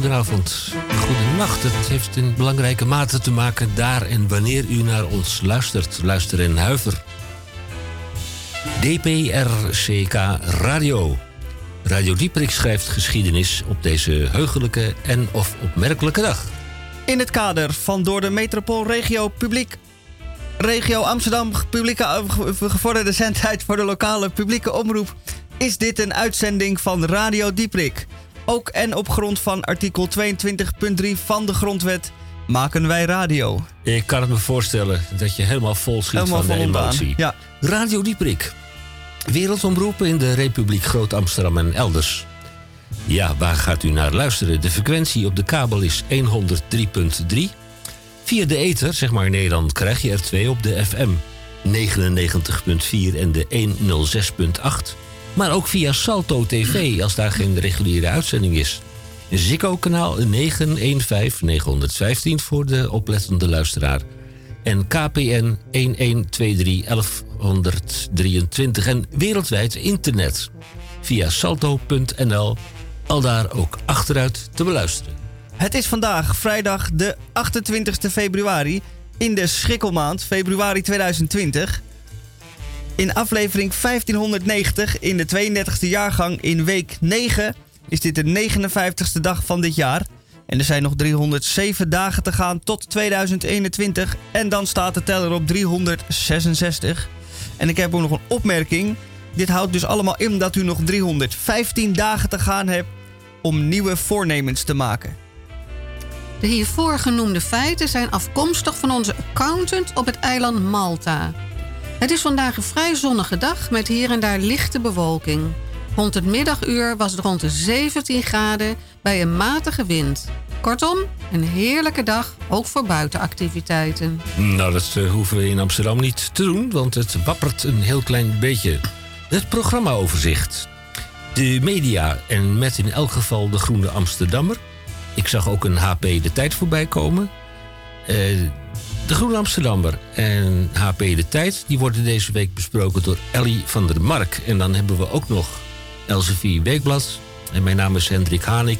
Goedenavond, goedenacht. Het heeft in belangrijke mate te maken daar en wanneer u naar ons luistert. Luister en huiver. DPRCK Radio. Radio Dieprik schrijft geschiedenis op deze heugelijke en of opmerkelijke dag. In het kader van door de metropoolregio publiek regio Amsterdam publieke gevorderde zendtijd voor de lokale publieke omroep is dit een uitzending van Radio Dieprik. Ook en op grond van artikel 22.3 van de grondwet maken wij radio. Ik kan het me voorstellen dat je helemaal vol schiet van de emotie. Ja. Radio Dieprik. Wereldomroepen in de Republiek Groot-Amsterdam en elders. Ja, waar gaat u naar luisteren? De frequentie op de kabel is 103.3. Via de ether, zeg maar in Nederland, krijg je er twee op de FM 99.4 en de 106.8. Maar ook via Salto TV als daar geen reguliere uitzending is. Ziggo kanaal 915 915 voor de oplettende luisteraar. En KPN 1123 1123 en wereldwijd internet. Via salto.nl, al daar ook achteruit te beluisteren. Het is vandaag vrijdag de 28 februari in de Schrikkelmaand, februari 2020. In aflevering 1590 in de 32e jaargang in week 9 is dit de 59ste dag van dit jaar. En er zijn nog 307 dagen te gaan tot 2021 en dan staat de teller op 366. En ik heb ook nog een opmerking. Dit houdt dus allemaal in dat u nog 315 dagen te gaan hebt om nieuwe voornemens te maken. De hiervoor genoemde feiten zijn afkomstig van onze accountant op het eiland Malta. Het is vandaag een vrij zonnige dag met hier en daar lichte bewolking. Rond het middaguur was het rond de 17 graden bij een matige wind. Kortom, een heerlijke dag, ook voor buitenactiviteiten. Nou, dat uh, hoeven we in Amsterdam niet te doen, want het wappert een heel klein beetje. Het programmaoverzicht. De media en met in elk geval de Groene Amsterdammer. Ik zag ook een HP de tijd voorbij komen. Uh, de Groene Amsterdammer en HP De Tijd... die worden deze week besproken door Ellie van der Mark. En dan hebben we ook nog Elsevier Weekblad. En mijn naam is Hendrik Hanik.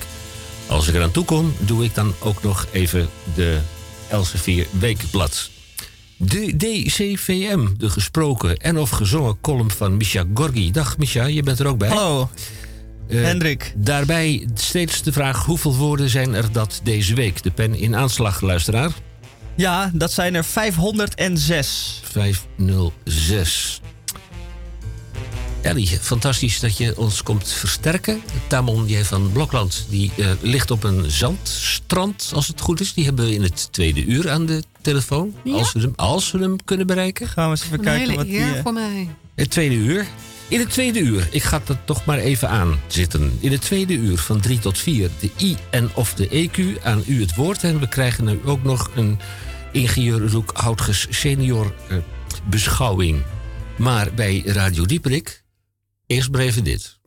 Als ik eraan toe kom, doe ik dan ook nog even de Elsevier Weekblad. De DCVM, de gesproken en of gezongen column van Misha Gorgi. Dag Misha, je bent er ook bij. Hallo. Uh, Hendrik. Daarbij steeds de vraag: hoeveel woorden zijn er dat deze week? De pen in aanslag, luisteraar. Ja, dat zijn er 506. 506. Ellie, fantastisch dat je ons komt versterken. Tamon J. van Blokland die, uh, ligt op een zandstrand, als het goed is. Die hebben we in het tweede uur aan de telefoon. Ja? Als, we hem, als we hem kunnen bereiken. Gaan we eens even een kijken wat die... Uh... voor mij. Het tweede uur. In het tweede uur, ik ga dat toch maar even aanzitten. In het tweede uur van 3 tot 4, de I en of de EQ, aan u het woord. En we krijgen nu ook nog een ingenieur Roek Houtges senior uh, beschouwing. Maar bij Radio Dieperik, eerst maar even dit.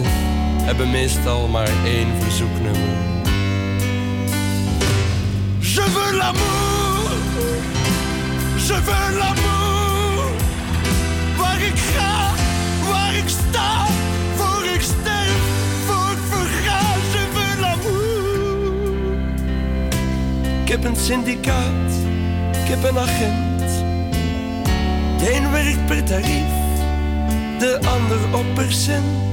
Artiesten hebben meestal maar één verzoeknummer. Je veux l'amour, je veux l'amour. Waar ik ga, waar ik sta, voor ik sterf, voor ik verga. Je veux l'amour. Ik heb een syndicaat, ik heb een agent. De een werkt per tarief, de ander op percent.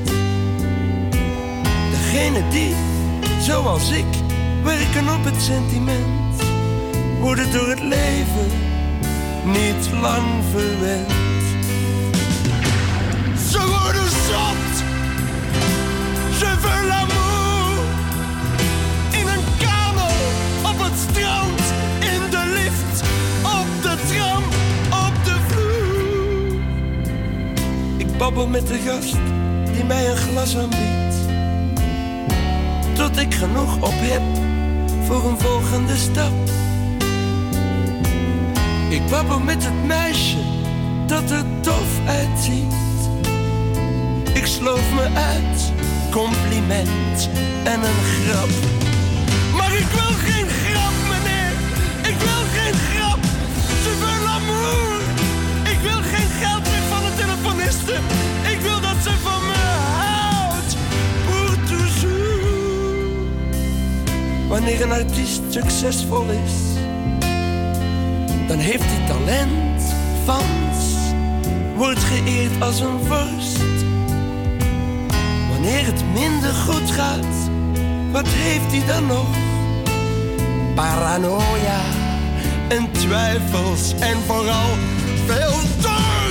Degene die, zoals ik, werken op het sentiment, worden door het leven niet lang verwend. Ze worden zot, veux l'amour. In een kamer, op het strand, in de lift, op de tram, op de vloer. Ik babbel met de gast die mij een glas aanbiedt. Tot ik genoeg op heb voor een volgende stap. Ik babbel met het meisje dat er tof uitziet. Ik sloof me uit, compliment en een grap. Maar ik wil geen grap, meneer. Ik wil geen grap. Je veux l'amour. Ik wil geen geld meer van de telefoniste. Wanneer een artiest succesvol is, dan heeft hij talent, fans, wordt geëerd als een vorst. Wanneer het minder goed gaat, wat heeft hij dan nog? Paranoia en twijfels en vooral veel dorst.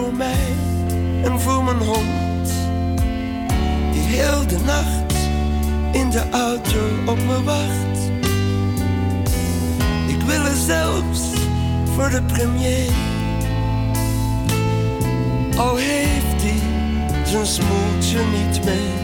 Voor mij en voor mijn hond. Die heel de nacht in de auto op me wacht. Ik wil er zelfs voor de premier. Al heeft hij zijn smoeltje niet mee.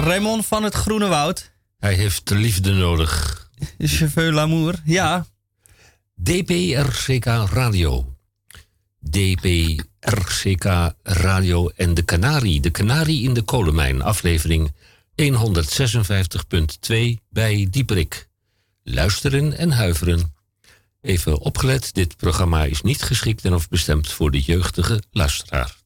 Raymond van het Groene Woud. Hij heeft de liefde nodig. Je veux l'amour. Ja, DPRCK Radio. DPRCK Radio en de Canarie. De Canarie in de kolenmijn. Aflevering 156.2 bij Dieperik. Luisteren en huiveren. Even opgelet, dit programma is niet geschikt en of bestemd voor de jeugdige luisteraar.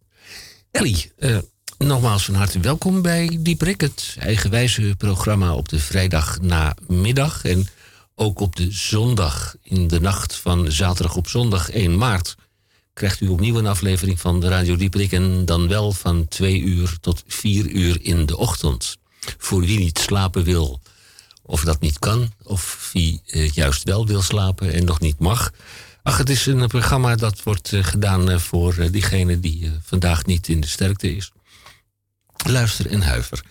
Ellie, eh, Nogmaals van harte welkom bij Dieprik, het eigenwijze programma op de vrijdag namiddag. En ook op de zondag, in de nacht van zaterdag op zondag 1 maart, krijgt u opnieuw een aflevering van de Radio Dieprik. En dan wel van 2 uur tot 4 uur in de ochtend. Voor wie niet slapen wil, of dat niet kan, of wie eh, juist wel wil slapen en nog niet mag. Ach, het is een programma dat wordt eh, gedaan eh, voor diegene die vandaag niet in de sterkte is. Luister en huiver.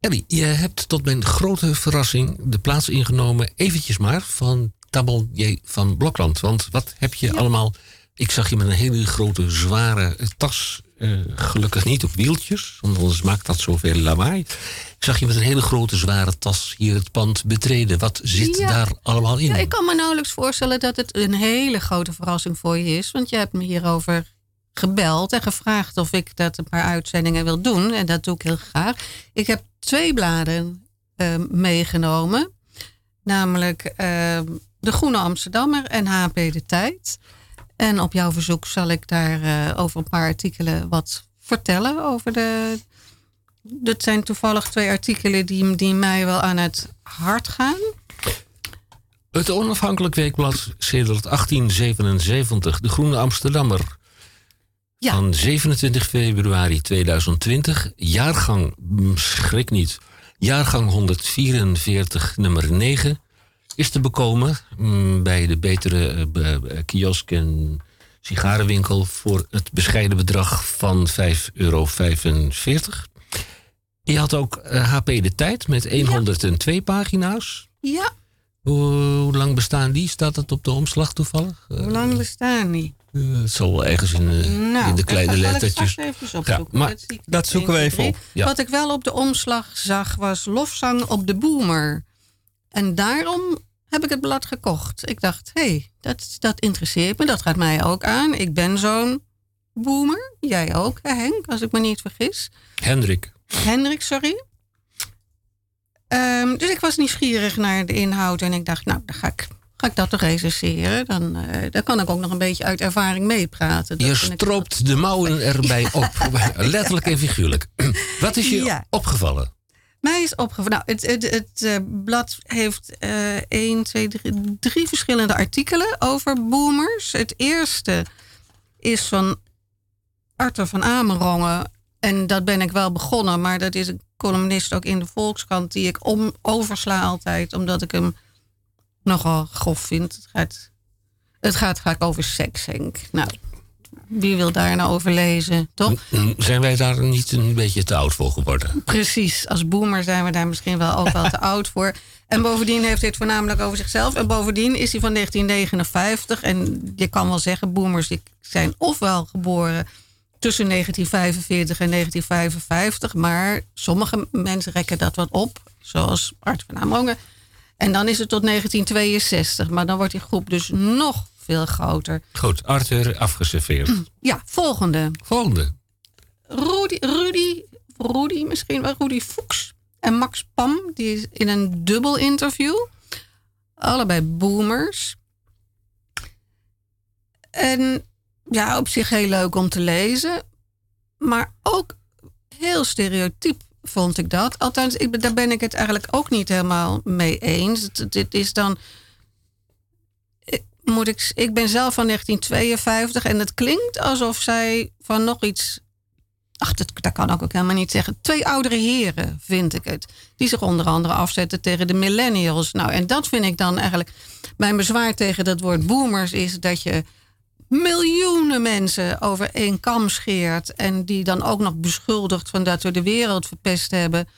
Ellie, je hebt tot mijn grote verrassing de plaats ingenomen, eventjes maar, van Tabel J. van Blokland. Want wat heb je allemaal... Ik zag je met een hele grote, zware tas. eh, gelukkig niet op wieltjes, want anders maakt dat zoveel lawaai. Ik zag je met een hele grote, zware tas hier het pand betreden. Wat zit Ja. daar allemaal in? Ja, ik kan me nauwelijks voorstellen dat het een hele grote verrassing voor je is. Want je hebt me hierover gebeld en gevraagd of ik dat een paar uitzendingen wil doen. En dat doe ik heel graag. Ik heb twee bladen eh, meegenomen. Namelijk eh, De Groene Amsterdammer en HP De Tijd. En op jouw verzoek zal ik daar eh, over een paar artikelen wat vertellen. Over de. Dat zijn toevallig twee artikelen die, die mij wel aan het hart gaan. Het onafhankelijk weekblad sedert 1877, De Groene Amsterdammer. Ja. Van 27 februari 2020, jaargang, mm, schrik niet, jaargang 144, nummer 9, is te bekomen mm, bij de betere eh, b- kiosk en sigarenwinkel voor het bescheiden bedrag van 5,45 euro. Je had ook eh, HP De Tijd met 102 pagina's. Ja, Hoe, hoe lang bestaan die? Staat dat op de omslag toevallig? Eh, hoe lang bestaan die? Eh, het zal wel ergens in, eh, Nou, in de kleine ik lettertjes. Ja, maar dat, zoeken we 1, even 2, op. 3. Ja. Wat ik wel op de omslag zag was lofzang op de boomer. En daarom heb ik het blad gekocht. Ik dacht, hé, hey, dat, dat interesseert me. Dat gaat mij ook aan. Ik ben zo'n boomer. Jij ook, hè, Henk, als ik me niet vergis. Hendrik. Hendrik, sorry. Ehm, dus ik was nieuwsgierig naar de inhoud en ik dacht, nou, dan ga ik, ga ik dat toch recenseren. Dan, eh, dan kan ik ook nog een beetje uit ervaring meepraten. Je ik stroopt de mouwen erbij op. Letterlijk en figuurlijk. Wat is je Ja. opgevallen? Mij is opgevallen. Nou, het, het, het eh, blad heeft eh 1, 2, 3, drie verschillende artikelen over boomers. Het eerste is van Arthur van Amerongen. En dat ben ik wel begonnen, maar dat is een columnist ook in de Volkskrant die ik om, oversla altijd, omdat ik hem nogal grof vind. Het gaat, het gaat vaak over seks, Henk. Nou, wie wil daar nou over lezen, toch? Zijn wij daar niet een beetje te oud voor geworden? Precies, als boomer zijn we daar misschien wel ook wel te oud voor. En bovendien heeft hij het voornamelijk over zichzelf. En bovendien is hij van 1959. En je kan wel zeggen, boomers die zijn ofwel geboren tussen 1945 en 1955. Maar sommige mensen rekken dat wat op, zoals Art van Amerongen. En dan is het tot 1962. Maar dan wordt die groep dus nog veel groter. Goed, Arthur afgeserveerd. Ja, volgende. Volgende. Rudy, Rudy, Rudy misschien wel, Rudy Fuchs en Max Pam, die is in een dubbel interview. Allebei boomers. En ja, op zich heel leuk om te lezen. Maar ook heel stereotyp vond ik dat. Althans, ik, daar ben ik het eigenlijk ook niet helemaal mee eens. Dit is dan ik- moet ik, ik ben zelf van 1952 en het klinkt alsof zij van nog iets. Ach, dat, dat kan ik ook helemaal niet zeggen. Twee oudere heren, vind ik het. Die zich onder andere afzetten tegen de millennials. Nou, en dat vind ik dan eigenlijk. Mijn bezwaar tegen dat woord boomers is dat je miljoenen mensen over één kam scheert. En die dan ook nog beschuldigt van dat we de wereld verpest hebben.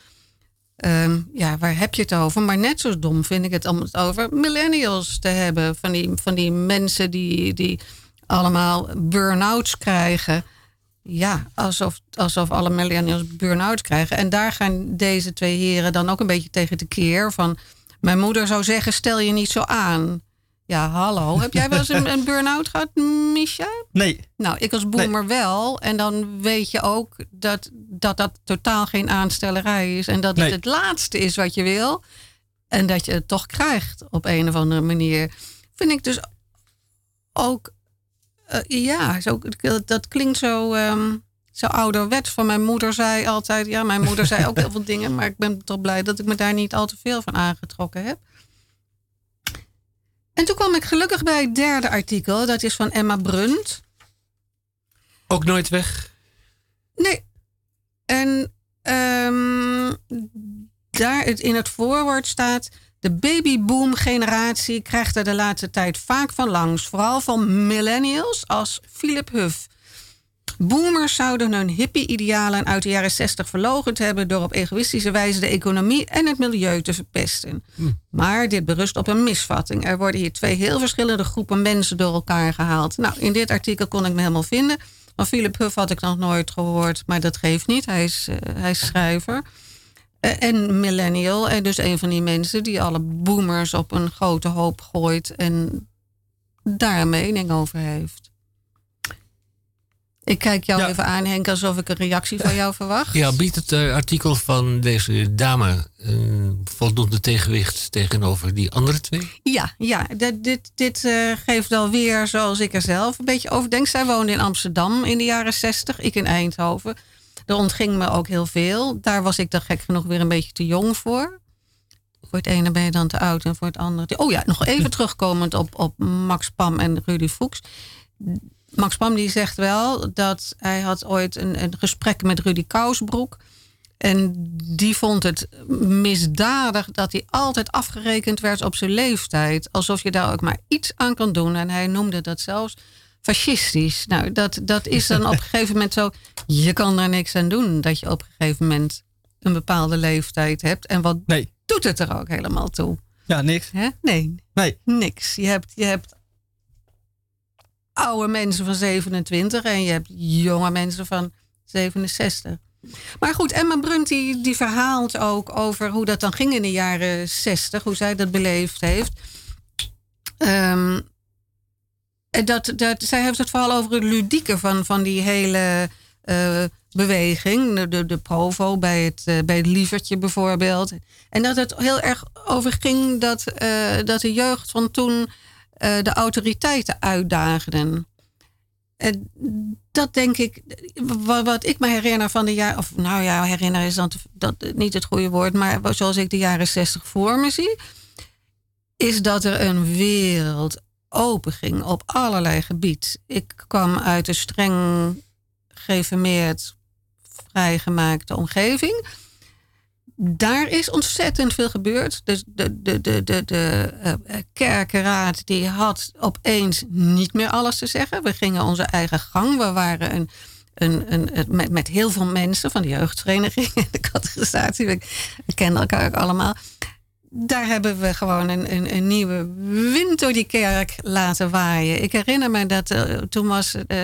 Ehm, ja, waar heb je het over? Maar net zo dom vind ik het om het over millennials te hebben. Van die, van die mensen die, die allemaal burn-outs krijgen. Ja, alsof, alsof alle millennials burn-outs krijgen. En daar gaan deze twee heren dan ook een beetje tegen de keer. Van, mijn moeder zou zeggen, stel je niet zo aan. Ja, hallo. Heb jij wel eens een, een burn-out gehad, Misha? Nee, Nou, ik als boomer wel. En dan weet je ook dat, dat dat totaal geen aanstellerij is. En dat het Nee. het laatste is wat je wil. En dat je het toch krijgt op een of andere manier. Vind ik dus ook... eh, ja, zo, dat klinkt zo, ehm, zo ouderwets van mijn moeder zei altijd... Ja, mijn moeder zei ook heel veel dingen... maar ik ben toch blij dat ik me daar niet al te veel van aangetrokken heb. En toen kwam ik gelukkig bij het derde artikel. Dat is van Emma Brunt. Ook nooit weg? Nee. En ehm, daar het in het voorwoord staat... De babyboom-generatie krijgt er de laatste tijd vaak van langs. Vooral van millennials als Philip Huff. Boomers zouden hun hippie-idealen uit de jaren 60 verlogend hebben... door op egoïstische wijze de economie en het milieu te verpesten. Maar dit berust op een misvatting. Er worden hier twee heel verschillende groepen mensen door elkaar gehaald. Nou, in dit artikel kon ik me helemaal vinden. Van Philip Huff had ik nog nooit gehoord, maar dat geeft niet. Hij is, uh, hij is schrijver. Uh, en millennial. En dus een van die mensen die alle boomers op een grote hoop gooit... en daar een mening over heeft. Ik kijk jou Ja. even aan, Henk, alsof ik een reactie van jou verwacht. Ja, biedt het eh, artikel van deze dame een voldoende tegenwicht tegenover die andere twee? Ja, ja dit, dit, dit eh, geeft alweer, zoals ik er zelf een beetje over denk. Zij woonde in Amsterdam in de jaren zestig, ik in Eindhoven. Er ontging me ook heel veel. Daar was ik dan gek genoeg weer een beetje te jong voor. Voor het ene ben je dan te oud en voor het andere... te- Oh ja, nog even terugkomend op, op Max Pam en Rudy Fuchs. Max Pam die zegt wel dat hij had ooit een, een gesprek met Rudy Kousbroek. En die vond het misdadig dat hij altijd afgerekend werd op zijn leeftijd. Alsof je daar ook maar iets aan kan doen. En hij noemde dat zelfs fascistisch. Nou, dat, dat is dan op een gegeven moment zo. Je kan daar niks aan doen dat je op een gegeven moment een bepaalde leeftijd hebt. En wat Nee. doet het er ook helemaal toe? Ja, niks. Hè? Nee, Nee. niks. Je hebt, je hebt oude mensen van 27 en je hebt jonge mensen van 67. Maar goed, Emma Brunt die, die verhaalt ook over hoe dat dan ging in de jaren 60, hoe zij dat beleefd heeft. En dat, dat, zij heeft het vooral over het ludieke van, van die hele eh, beweging. De, de, provo bij het, eh, bij het lievertje bijvoorbeeld. En dat het heel erg over ging dat, eh, dat de jeugd van toen de autoriteiten uitdaagden. En dat denk ik, wat, ik me herinner van de jaren, of nou ja, herinner is dan dat niet het goede woord, maar zoals ik de jaren 60 voor me zie, is dat er een wereld open ging op allerlei gebied. Ik kwam uit een streng geïnformeerd, vrijgemaakte omgeving. Daar is ontzettend veel gebeurd. Dus de, de, de, de, de eh, eh, die had opeens niet meer alles te zeggen. We gingen onze eigen gang. We waren een, een, een, met, met heel veel mensen van de jeugdvereniging en de categorisatie. We, kenden elkaar ook allemaal. Daar hebben we gewoon een, een, een nieuwe wind door die kerk laten waaien. Ik herinner me dat eh, toen was. eh,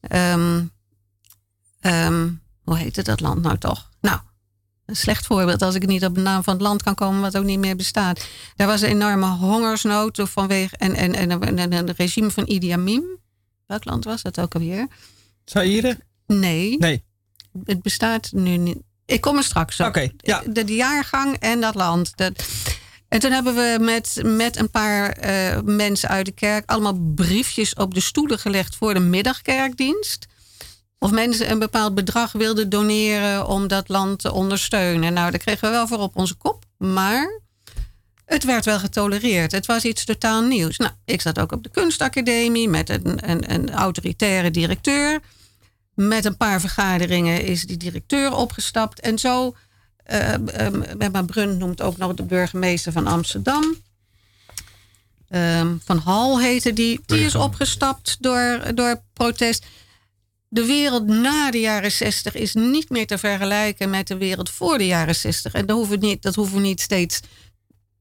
ehm, ehm, hoe heette dat land nou toch? Een slecht voorbeeld als ik niet op de naam van het land kan komen, wat ook niet meer bestaat. Daar was een enorme hongersnood vanwege en, en, en, en, het regime van Idi Amin. Welk land was dat ook alweer? Zaire? Nee, Nee. het bestaat nu niet. Ik kom er straks op. Oké, ja. de, de jaargang en dat land. Dat, en toen hebben we met, met een paar eh, mensen uit de kerk allemaal briefjes op de stoelen gelegd voor de middagkerkdienst. Of mensen een bepaald bedrag wilden doneren om dat land te ondersteunen. Nou, daar kregen we wel voor op onze kop. Maar het werd wel getolereerd. Het was iets totaal nieuws. Nou, ik zat ook op de kunstacademie met een, een, een autoritaire directeur. Met een paar vergaderingen is die directeur opgestapt. En zo, uh, Emma Brun noemt ook nog de burgemeester van Amsterdam. Um, van Hal heette die. Die is opgestapt door, door protest. De wereld na de jaren 60 is niet meer te vergelijken met de wereld voor de jaren 60. En dat hoeven we niet, dat hoeven we niet steeds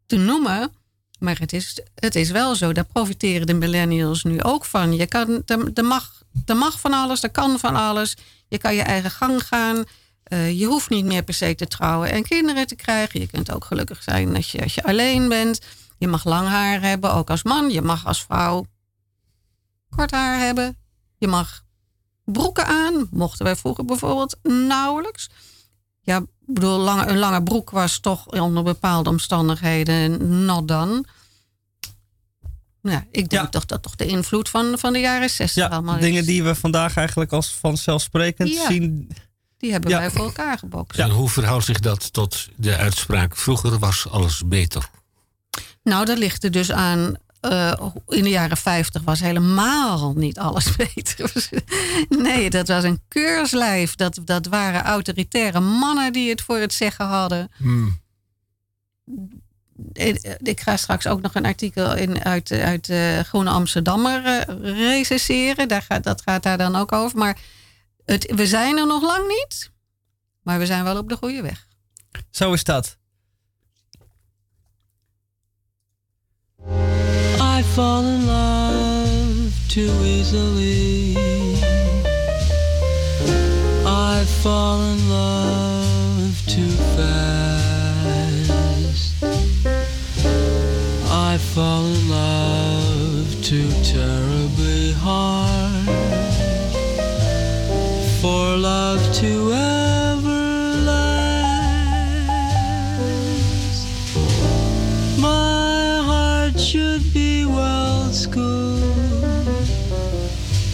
te noemen. Maar het is, het is wel zo. Daar profiteren de millennials nu ook van. Je kan, er, mag, er mag van alles, er kan van alles. Je kan je eigen gang gaan. Uh, je hoeft niet meer per se te trouwen en kinderen te krijgen. Je kunt ook gelukkig zijn als je, als je alleen bent. Je mag lang haar hebben, ook als man. Je mag als vrouw kort haar hebben. Je mag broeken aan. Mochten wij vroeger bijvoorbeeld nauwelijks. Ja, ik bedoel, lange, een lange broek was toch onder bepaalde omstandigheden not dan. Ja, ik denk Ja. toch dat toch de invloed van, van de jaren 60 Ja, allemaal dingen is. die we vandaag eigenlijk als vanzelfsprekend Ja. zien. Die hebben Ja. wij voor elkaar gebokst. En hoe verhoudt zich dat tot de uitspraak... vroeger was alles beter? Nou, dat ligt er dus aan. Eh, in de jaren 50 was helemaal niet alles beter. nee, dat was een keurslijf. Dat, dat waren autoritaire mannen die het voor het zeggen hadden. Eh, Ik ga straks ook nog een artikel in, uit, uit de Groene Amsterdammer eh, recenseren. Daar gaat, dat gaat daar dan ook over. Maar het, we zijn er nog lang niet. Maar we zijn wel op de goede weg. Zo is dat. Fall in love too easily. I fall in love too fast. I fall in love too terribly hard for love to ever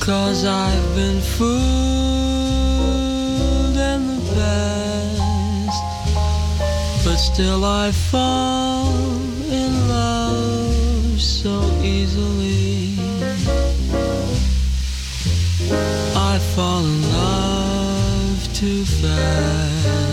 cause I've been fooled in the past. But still I fall in love so easily. I fall in love too fast.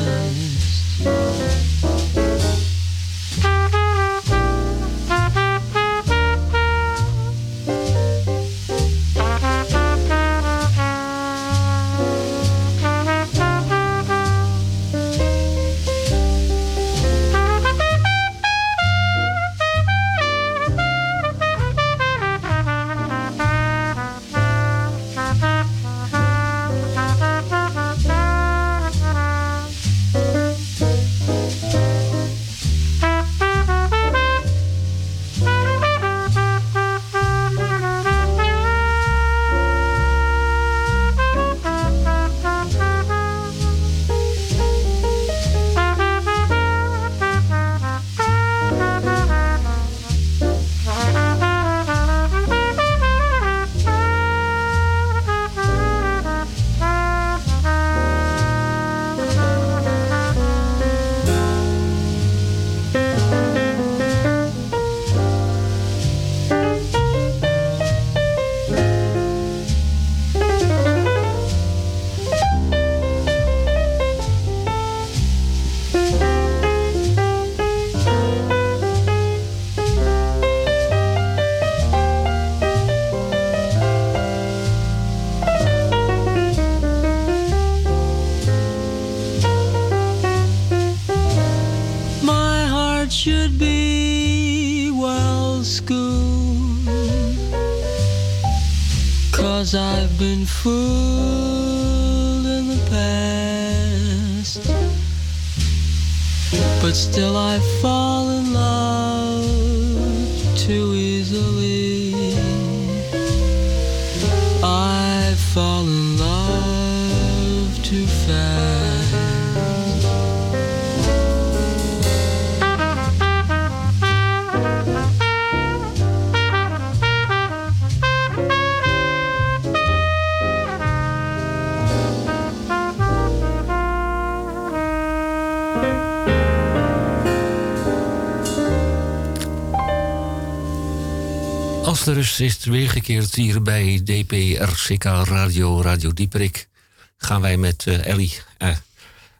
De rust is weergekeerd hier bij DPRCK Radio, Radio Dieperik... gaan wij met eh, Ellie eh,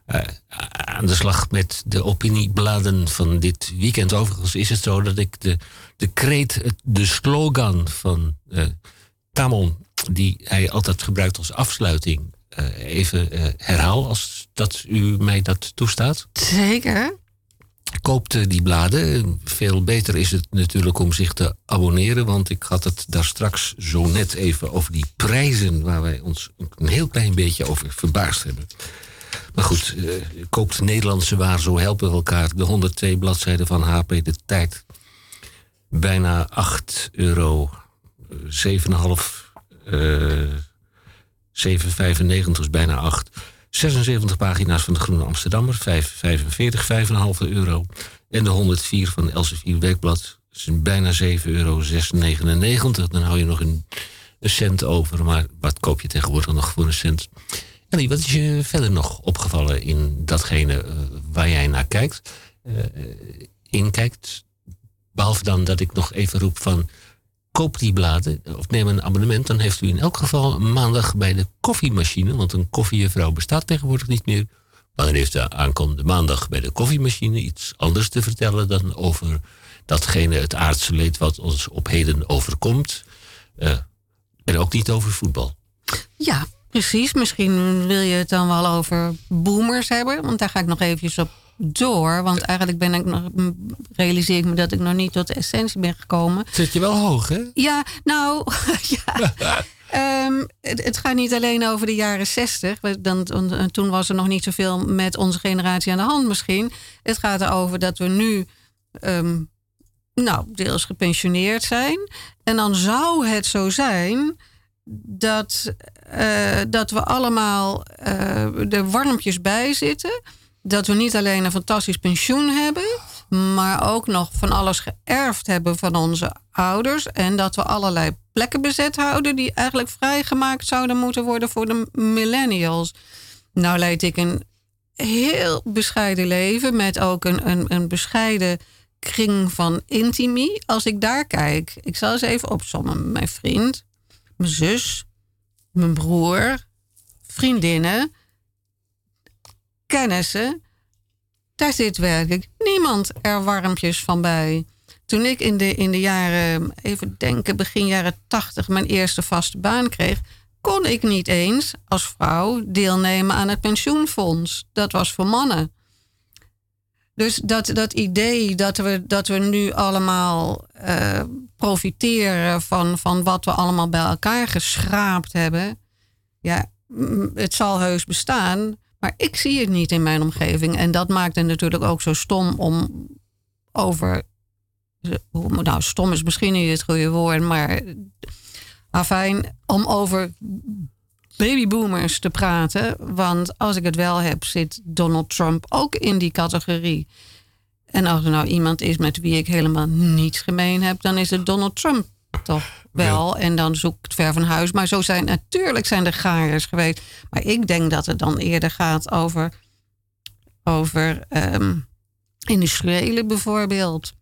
eh, aan de slag met de opiniebladen van dit weekend. Overigens is het zo dat ik de, de kreet, de slogan van Tamon... die hij altijd gebruikt als afsluiting, even herhaal... als dat u mij dat toestaat. Zeker. Koopt eh, die bladen. Veel beter is het natuurlijk om zich te abonneren. Want ik had het daar straks zo net even over die prijzen. waar wij ons een heel klein beetje over verbaasd hebben. Maar goed, eh, koopt Nederlandse waar, zo helpen we elkaar. De 102 bladzijden van HP De Tijd. Bijna 8 euro. eh, 7,5. eh 7,95 is bijna 8. 76 pagina's van de Groene Amsterdammer, 5,45, 5,5 euro. En de 104 van Elsevier Weekblad, is bijna 7,699 euro. Dan hou je nog een, cent over. Maar wat koop je tegenwoordig nog voor een cent? Ellie, wat is je verder nog opgevallen in datgene eh, waar jij naar kijkt? eh, inkijkt? Behalve dan dat ik nog even roep van... koop die bladen of neem een abonnement... dan heeft u in elk geval maandag bij de koffiemachine... want een koffiejuffrouw bestaat tegenwoordig niet meer... maar dan heeft de aankomende maandag bij de koffiemachine... iets anders te vertellen dan over datgene het aardse leed... wat ons op heden overkomt. Eh, en ook niet over voetbal. Ja, precies. Misschien wil je het dan wel over boomers hebben. Want daar ga ik nog eventjes op door. Want eigenlijk ben ik nog, realiseer ik me dat ik nog niet tot de essentie ben gekomen. Zit je wel hoog, hè? Ja, nou, ja. Ehm, het, het gaat niet alleen over de jaren zestig. Dan- toen was er nog niet zoveel met onze generatie aan de hand misschien. Het gaat erover dat we nu ehm, nou, deels gepensioneerd zijn. En dan zou het zo zijn dat, eh, dat we allemaal eh, er warmpjes bij zitten. Dat we niet alleen een fantastisch pensioen hebben, maar ook nog van alles geërfd hebben van onze ouders. En dat we allerlei plekken bezet houden die eigenlijk vrijgemaakt zouden moeten worden voor de millennials. Nou leid ik een heel bescheiden leven met ook een, een, een bescheiden kring van intimie. Als ik daar kijk, ik zal eens even opzommen. Mijn vriend, mijn zus, mijn broer, vriendinnen, kennissen. Daar zit werkelijk niemand er warmpjes van bij. Toen ik in de, in de jaren, even denken, begin jaren tachtig mijn eerste vaste baan kreeg, kon ik niet eens als vrouw deelnemen aan het pensioenfonds. Dat was voor mannen. Dus dat, dat idee dat we, dat we nu allemaal eh, profiteren van, van wat we allemaal bij elkaar geschraapt hebben. Ja, het zal heus bestaan, maar ik zie het niet in mijn omgeving. En dat maakt het natuurlijk ook zo stom om over. Nou, stom is misschien niet het goede woord, maar. Afijn, om over babyboomers te praten. Want als ik het wel heb, zit Donald Trump ook in die categorie. En als er nou iemand is met wie ik helemaal niets gemeen heb, dan is het Donald Trump toch wel. En dan zoek ik het ver van huis. Maar zo zijn natuurlijk zijn er gaaiers geweest. Maar ik denk dat het dan eerder gaat over, over industriële bijvoorbeeld.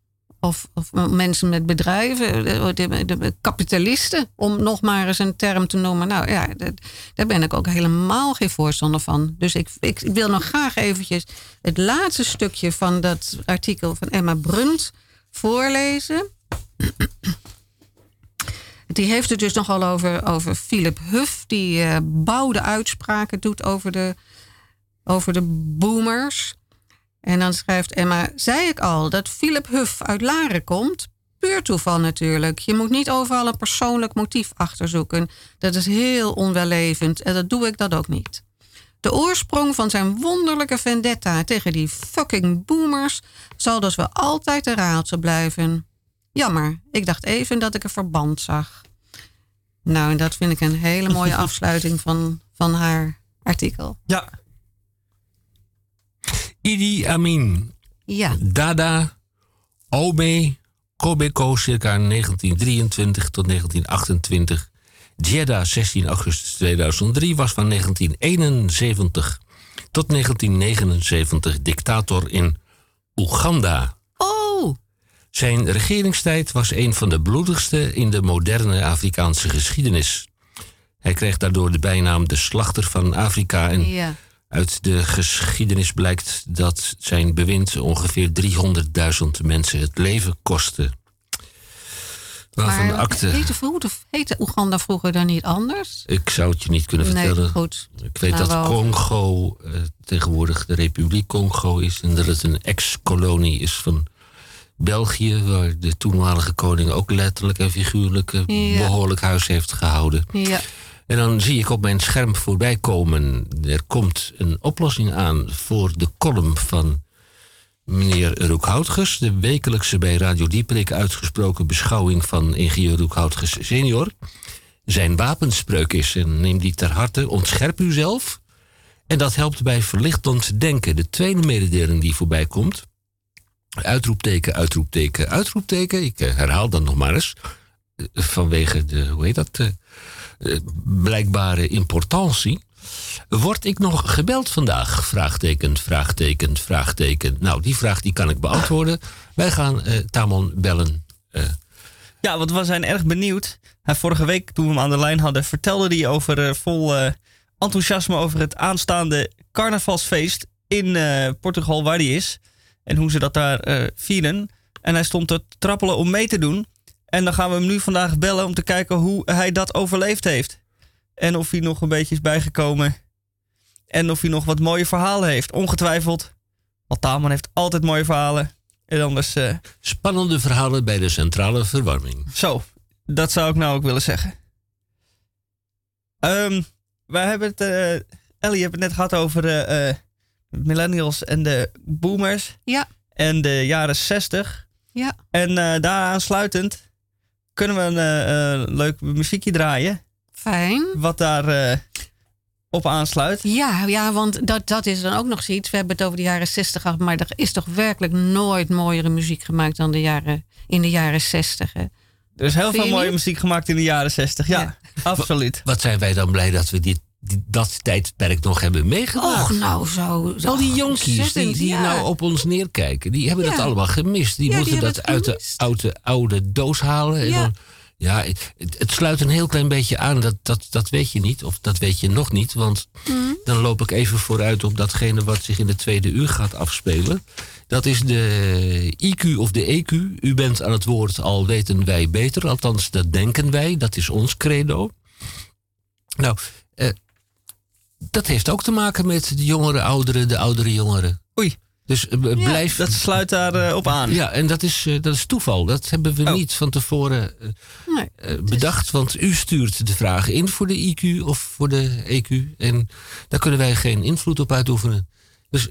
Of, of mensen met bedrijven, de, de, de kapitalisten, om nog maar eens een term te noemen. Nou ja, dat, daar ben ik ook helemaal geen voorstander van. Dus ik, ik wil nog graag eventjes het laatste stukje van dat artikel van Emma Brunt voorlezen. Die heeft het dus nogal over, over Philip Huff, die eh, bouwde uitspraken doet over de, over de boomers. En dan schrijft Emma, zei ik al dat Philip Huff uit Laren komt? Puur toeval natuurlijk. Je moet niet overal een persoonlijk motief achterzoeken. Dat is heel onwellevend en dat doe ik dat ook niet. De oorsprong van zijn wonderlijke vendetta tegen die fucking boomers zal dus wel altijd een raadsel blijven. Jammer, ik dacht even dat ik een verband zag. Nou, en dat vind ik een hele mooie afsluiting van, van haar artikel. Ja, Idi Amin. Ja, Dada, Ome, Kobeko, circa 1923 tot 1928. Jeddah, 16 augustus 2003, was van 1971 tot 1979 dictator in Oeganda. Zijn regeringstijd was een van de bloedigste in de moderne Afrikaanse geschiedenis. Hij kreeg daardoor de bijnaam de slachter van Afrika en ja. uit de geschiedenis blijkt dat zijn bewind ongeveer 300.000 mensen het leven kostte. Waarvan de akte. heette, vroeger- heette Oeganda vroeger dan niet anders? Ik zou het je niet kunnen Nee, vertellen. goed. Ik weet Nou, dat wel. Congo eh, tegenwoordig de Republiek Congo is en dat het een ex-kolonie is van België, waar de toenmalige koning ook letterlijk en figuurlijk eh, Ja. behoorlijk huis heeft gehouden. Ja. En dan zie ik op mijn scherm voorbij komen. Er komt een oplossing aan voor de column van meneer Roekhoutges. De wekelijkse bij Radio Dieperik uitgesproken beschouwing van ingenieur Roekhoutges senior. Zijn wapenspreuk is, en neem die ter harte, ontscherp uzelf. En dat helpt bij verlichtend denken. De tweede mededeling die voorbij komt. Uitroepteken, uitroepteken, uitroepteken. Ik eh, herhaal dat nog maar eens. Eh, vanwege de, hoe heet dat, eh, blijkbare importantie. Word ik nog gebeld vandaag? Vraagteken, vraagteken, vraagteken. Nou, die vraag die kan ik beantwoorden. Wij gaan Tamon bellen. Ja, want we zijn erg benieuwd. Vorige week, toen we hem aan de lijn hadden, vertelde hij over vol enthousiasme over het aanstaande carnavalsfeest in Portugal, waar hij is. En hoe ze dat daar eh, vieren. En hij stond te trappelen om mee te doen. En dan gaan we hem nu vandaag bellen om te kijken hoe hij dat overleefd heeft. En of hij nog een beetje is bijgekomen. En of hij nog wat mooie verhalen heeft. Ongetwijfeld. Want Taman heeft altijd mooie verhalen. En anders... eh, spannende verhalen bij de centrale verwarming. zo, dat zou ik nou ook willen zeggen. Ehm wij hebben het, eh Ellie, je hebt het net gehad over millennials en de boomers Ja, en de jaren 60. ja. En eh daar aansluitend kunnen we een eh, eh, leuk muziekje draaien. Fijn. Wat daar eh, op aansluit. Ja, ja, want dat, dat is dan ook nog zoiets. We hebben het over de jaren 60 gehad, maar er is toch werkelijk nooit mooiere muziek gemaakt dan de jaren, in de jaren 60. Hè? Er is heel Vind veel mooie niet? muziek gemaakt in de jaren 60. Ja, Ja. absoluut. Wat zijn wij dan blij dat we dit, die- dat tijdperk nog hebben meegemaakt. Och, nou zo. Al die jonkies die, die ja. nou op ons neerkijken, die hebben dat allemaal gemist. Die Ja, moeten dat uit de oude, oude doos halen. En Ja. dan, ja, het, het sluit een heel klein beetje aan, dat, dat, dat weet je niet. Of dat weet je nog niet, want Mhm. dan loop ik even vooruit op datgene wat zich in de tweede uur gaat afspelen. Dat is de IQ of de EQ. U bent aan het woord, al weten wij beter. Althans, dat denken wij. Dat is ons credo. Nou, eh, dat heeft ook te maken met de jongere ouderen, de oudere jongeren. Oei. Dus blijf. Dat sluit daar eh, op aan. ja, en dat is, dat is toeval. Dat hebben we Oh. niet van tevoren Nee. bedacht. Want u stuurt de vragen in voor de IQ of voor de EQ. En daar kunnen wij geen invloed op uitoefenen. Dus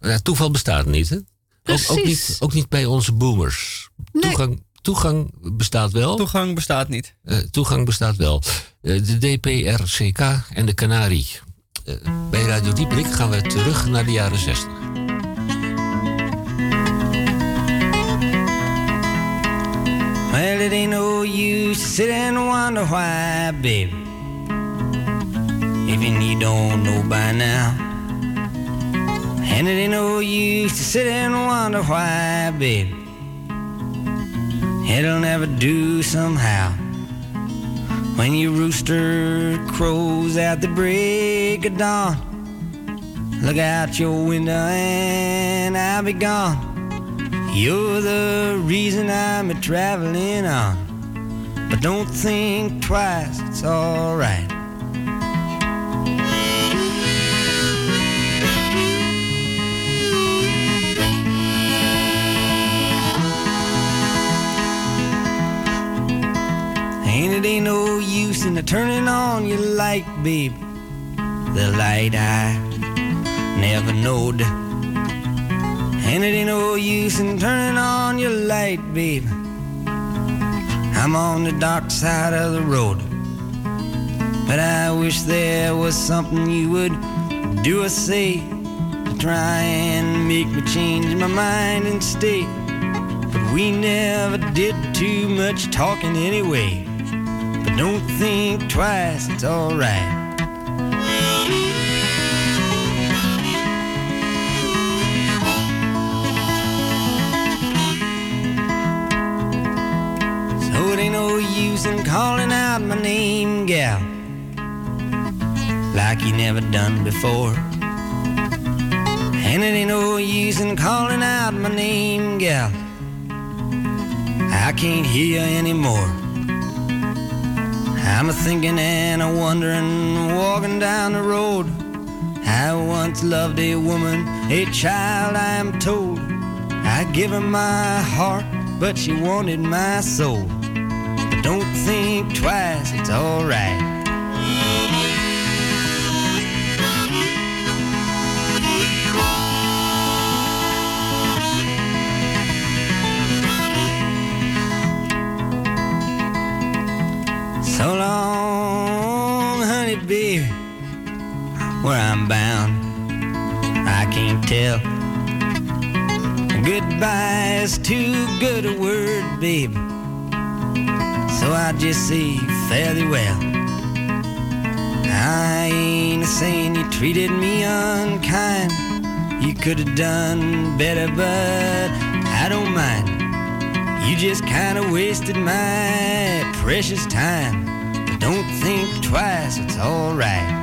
ja, toeval bestaat niet, hè? Ook, ook, niet, ook niet bij onze boomers. Nee. Toegang, toegang bestaat wel. Toegang bestaat niet. Toegang bestaat wel. De DPRCK en de Canarie. Eh, bij Radio Dieprik gaan we terug naar de jaren 60. Well, it ain't no use to sit and wonder why, baby. Even you don't know by now. And it ain't no use to sit and wonder why, baby. It'll never do somehow. When your rooster crows at the break of dawn, look out your window and I'll be gone. You're the reason I'm a traveling on. But don't think twice, it's alright. And it ain't no use in turning on your light, babe. The light I never knowed. And it ain't no use in turning on your light, babe. I'm on the dark side of the road. But I wish there was something you would do or say to try and make me change my mind and stay. But we never did too much talking anyway. Don't think twice, it's alright. So it ain't no use in calling out my name, gal, like you never done before. And it ain't no use in calling out my name, gal. I can't hear you anymore. I'm a thinking and a wondering, walking down the road. I once loved a woman, a child, I am told. I give her my heart, but she wanted my soul. But don't think twice, it's alright. So long, honey, baby, where I'm bound, I can't tell. Goodbye is too good a word, babe. So I just say fairly well. I ain't saying you treated me unkind. You could have done better, but I don't mind. You just kind of wasted my precious time. But don't think twice, it's alright.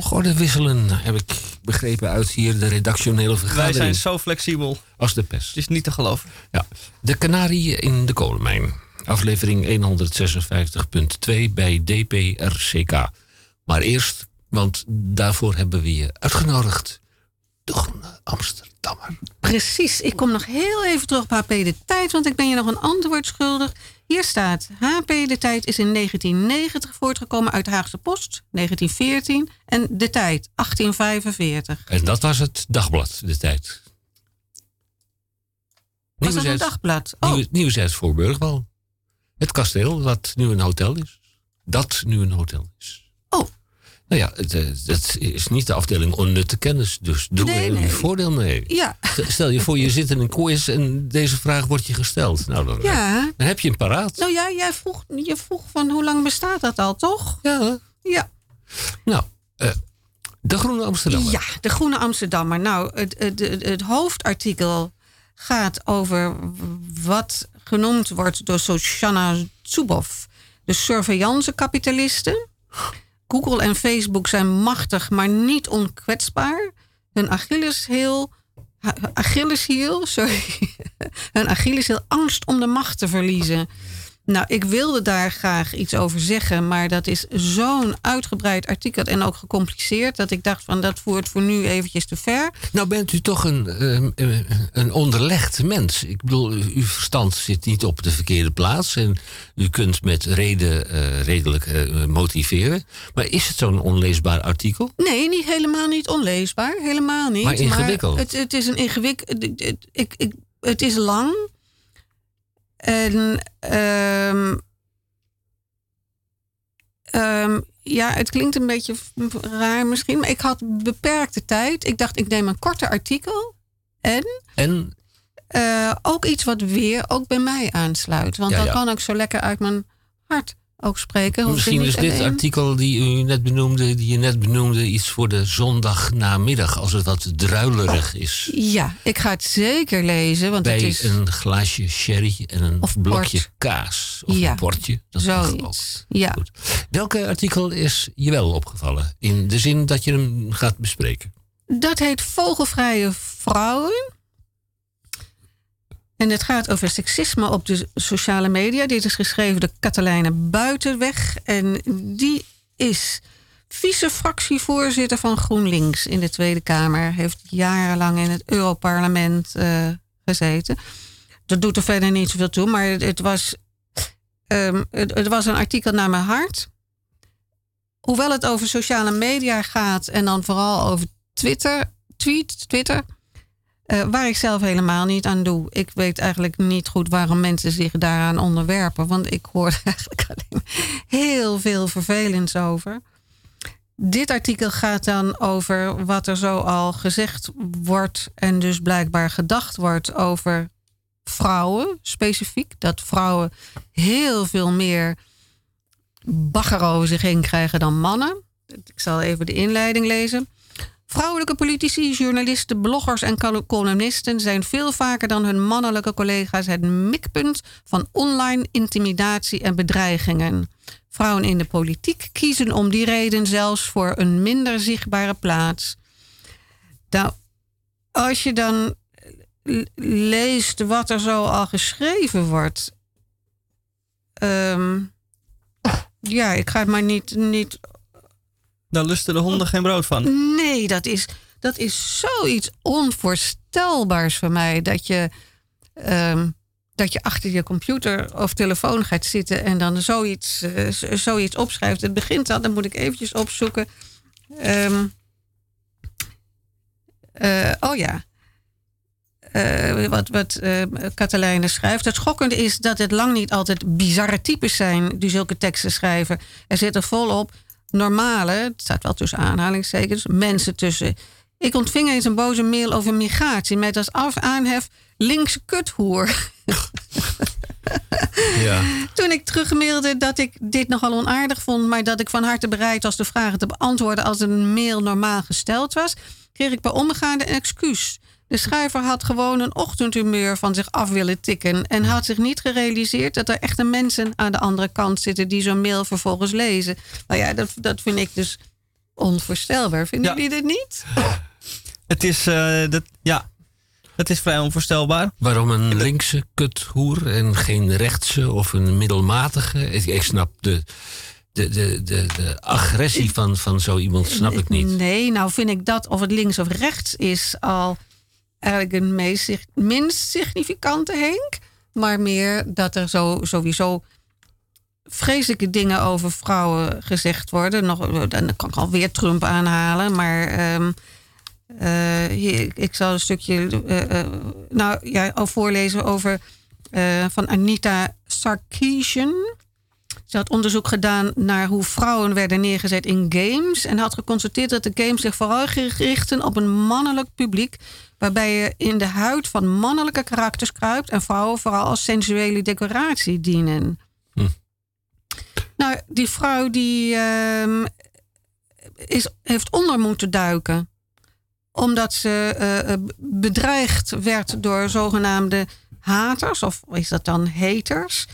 Volgorde wisselen, heb ik begrepen uit hier de redactionele Wij vergadering. zijn zo flexibel. Als de pest. Het is niet te geloven. Ja. De Canarie in de kolenmijn. Aflevering 156.2 bij DPRCK. Maar eerst, want daarvoor hebben we je uitgenodigd. De Groene Amsterdammer. Precies, ik kom nog heel even terug op HP de tijd, want ik ben je nog een antwoord schuldig. Hier staat, HP de tijd is in 1990 voortgekomen uit Haagse Post, 1914, en de tijd, 1845. En dat was het dagblad, de tijd. Was dat een dagblad? Oh, Burgwal. Het kasteel, wat nu een hotel is. Dat nu een hotel is. Oh. Nou ja, het, eh, is niet de afdeling onnutte kennis. Dus doe Nee, er nee. een voordeel mee. ja. Stel je voor, je zit in een quiz en deze vraag wordt je gesteld. Nou, dan, Ja. dan heb je hem paraat. Nou ja, jij vroeg, je vroeg van hoe lang bestaat dat al, toch? Ja. Ja. Nou, eh, de Groene Amsterdammer. Ja, de Groene Amsterdammer. Nou, het, het, het, hoofdartikel gaat over wat genoemd wordt door Shoshana Zuboff. De surveillance-kapitalisten. Google en Facebook zijn machtig, maar niet onkwetsbaar. Hun Achilleshiel, Achilleshiel, sorry. Hun Achilleshiel angst om de macht te verliezen. Nou, ik wilde daar graag iets over zeggen, maar dat is zo'n uitgebreid artikel en ook gecompliceerd dat ik dacht van dat voert voor nu eventjes te ver. Nou bent u toch een, eh, eh, een onderlegd mens. Ik bedoel, uw verstand zit niet op de verkeerde plaats. En u kunt met reden eh, redelijk eh, motiveren. Maar is het zo'n onleesbaar artikel? Nee, niet helemaal niet onleesbaar, helemaal niet. Maar ingewikkeld. het, het is een ingewikkeld. Ik, ik, het is lang. En ehm, ehm, ja, het klinkt een beetje raar misschien, maar ik had beperkte tijd. Ik dacht, ik neem een korter artikel en En eh, ook iets wat weer ook bij mij aansluit. Want Ja, dan ja. kan ik zo lekker uit mijn hart ook spreken. Misschien is dit artikel die u net benoemde, die je net benoemde, iets voor de zondagnamiddag, als het wat druilerig is. Ja, ik ga het zeker lezen, want Bij het is een glaasje sherry en een Of blokje port. kaas. Of Ja, een portje. Dat mag ook. Ja. Goed. Welke artikel is je wel opgevallen? In de zin dat je hem gaat bespreken. Dat heet Vogelvrije Vrouwen. En het gaat over seksisme op de sociale media. Dit is geschreven door Katelijne Buitenweg. En die is vice-fractievoorzitter van GroenLinks in de Tweede Kamer. Heeft jarenlang in het Europarlement eh, gezeten. Dat doet er verder niet zoveel toe, maar het, was, ehm, het was een artikel naar mijn hart. Hoewel het over sociale media gaat en dan vooral over Twitter, tweet, Twitter, eh, waar ik zelf helemaal niet aan doe. Ik weet eigenlijk niet goed waarom mensen zich daaraan onderwerpen, want ik hoor eigenlijk alleen heel veel vervelends over. Dit artikel gaat dan over wat er zo al gezegd wordt en dus blijkbaar gedacht wordt over vrouwen specifiek. Dat vrouwen heel veel meer bagger over zich heen krijgen dan mannen. Ik zal even de inleiding lezen. Vrouwelijke politici, journalisten, bloggers en col- columnisten zijn veel vaker dan hun mannelijke collega's het mikpunt van online intimidatie en bedreigingen. Vrouwen in de politiek kiezen om die reden zelfs voor een minder zichtbare plaats. Nou, als je dan leest wat er zo al geschreven wordt. ehm, ja, ik ga het maar niet, niet Daar lusten de honden geen brood van. Nee, dat is, dat is zoiets onvoorstelbaars voor mij. Dat je, ehm, dat je achter je computer of telefoon gaat zitten en dan zoiets, eh, zoiets opschrijft. Het begint al, dan moet ik eventjes opzoeken. Ehm, eh, oh ja. Eh, wat wat Katelijne schrijft. Het schokkende is dat het lang niet altijd bizarre types zijn die zulke teksten schrijven. Er zitten volop normale, het staat wel tussen aanhalingstekens, mensen tussen. Ik ontving eens een boze mail over migratie met als af aanhef linkse kuthoer. Ja. Toen ik terugmailde dat ik dit nogal onaardig vond, maar dat ik van harte bereid was de vragen te beantwoorden als een mail normaal gesteld was, kreeg ik bij omgaande een excuus. De schrijver had gewoon een ochtendhumeur van zich af willen tikken en had zich niet gerealiseerd dat er echte mensen aan de andere kant zitten die zo'n mail vervolgens lezen. Nou ja, dat, dat vind ik dus onvoorstelbaar. Vinden Ja. jullie dit niet? Het is, eh, dat, ja, het is vrij onvoorstelbaar. Waarom een linkse kuthoer en geen rechtse of een middelmatige? Ik, ik snap de, de, de, de, de agressie van, van zo iemand snap ik niet. Nee, nou vind ik dat of het links of rechts is al eigenlijk een meest, minst significante Henk. Maar meer dat er zo, sowieso vreselijke dingen over vrouwen gezegd worden. Nog, dan kan ik alweer Trump aanhalen, maar... ehm, eh, ik zal een stukje eh, eh, nou, ja, al voorlezen over van Anita Sarkeesian. Ze had onderzoek gedaan naar hoe vrouwen werden neergezet in games. En had geconstateerd dat de games zich vooral richten op een mannelijk publiek. Waarbij je in de huid van mannelijke karakters kruipt. En vrouwen vooral als sensuele decoratie dienen. Hm. Nou, die vrouw die ehm, is, heeft onder moeten duiken omdat ze eh, eh, bedreigd werd door zogenaamde haters, of is dat dan haters?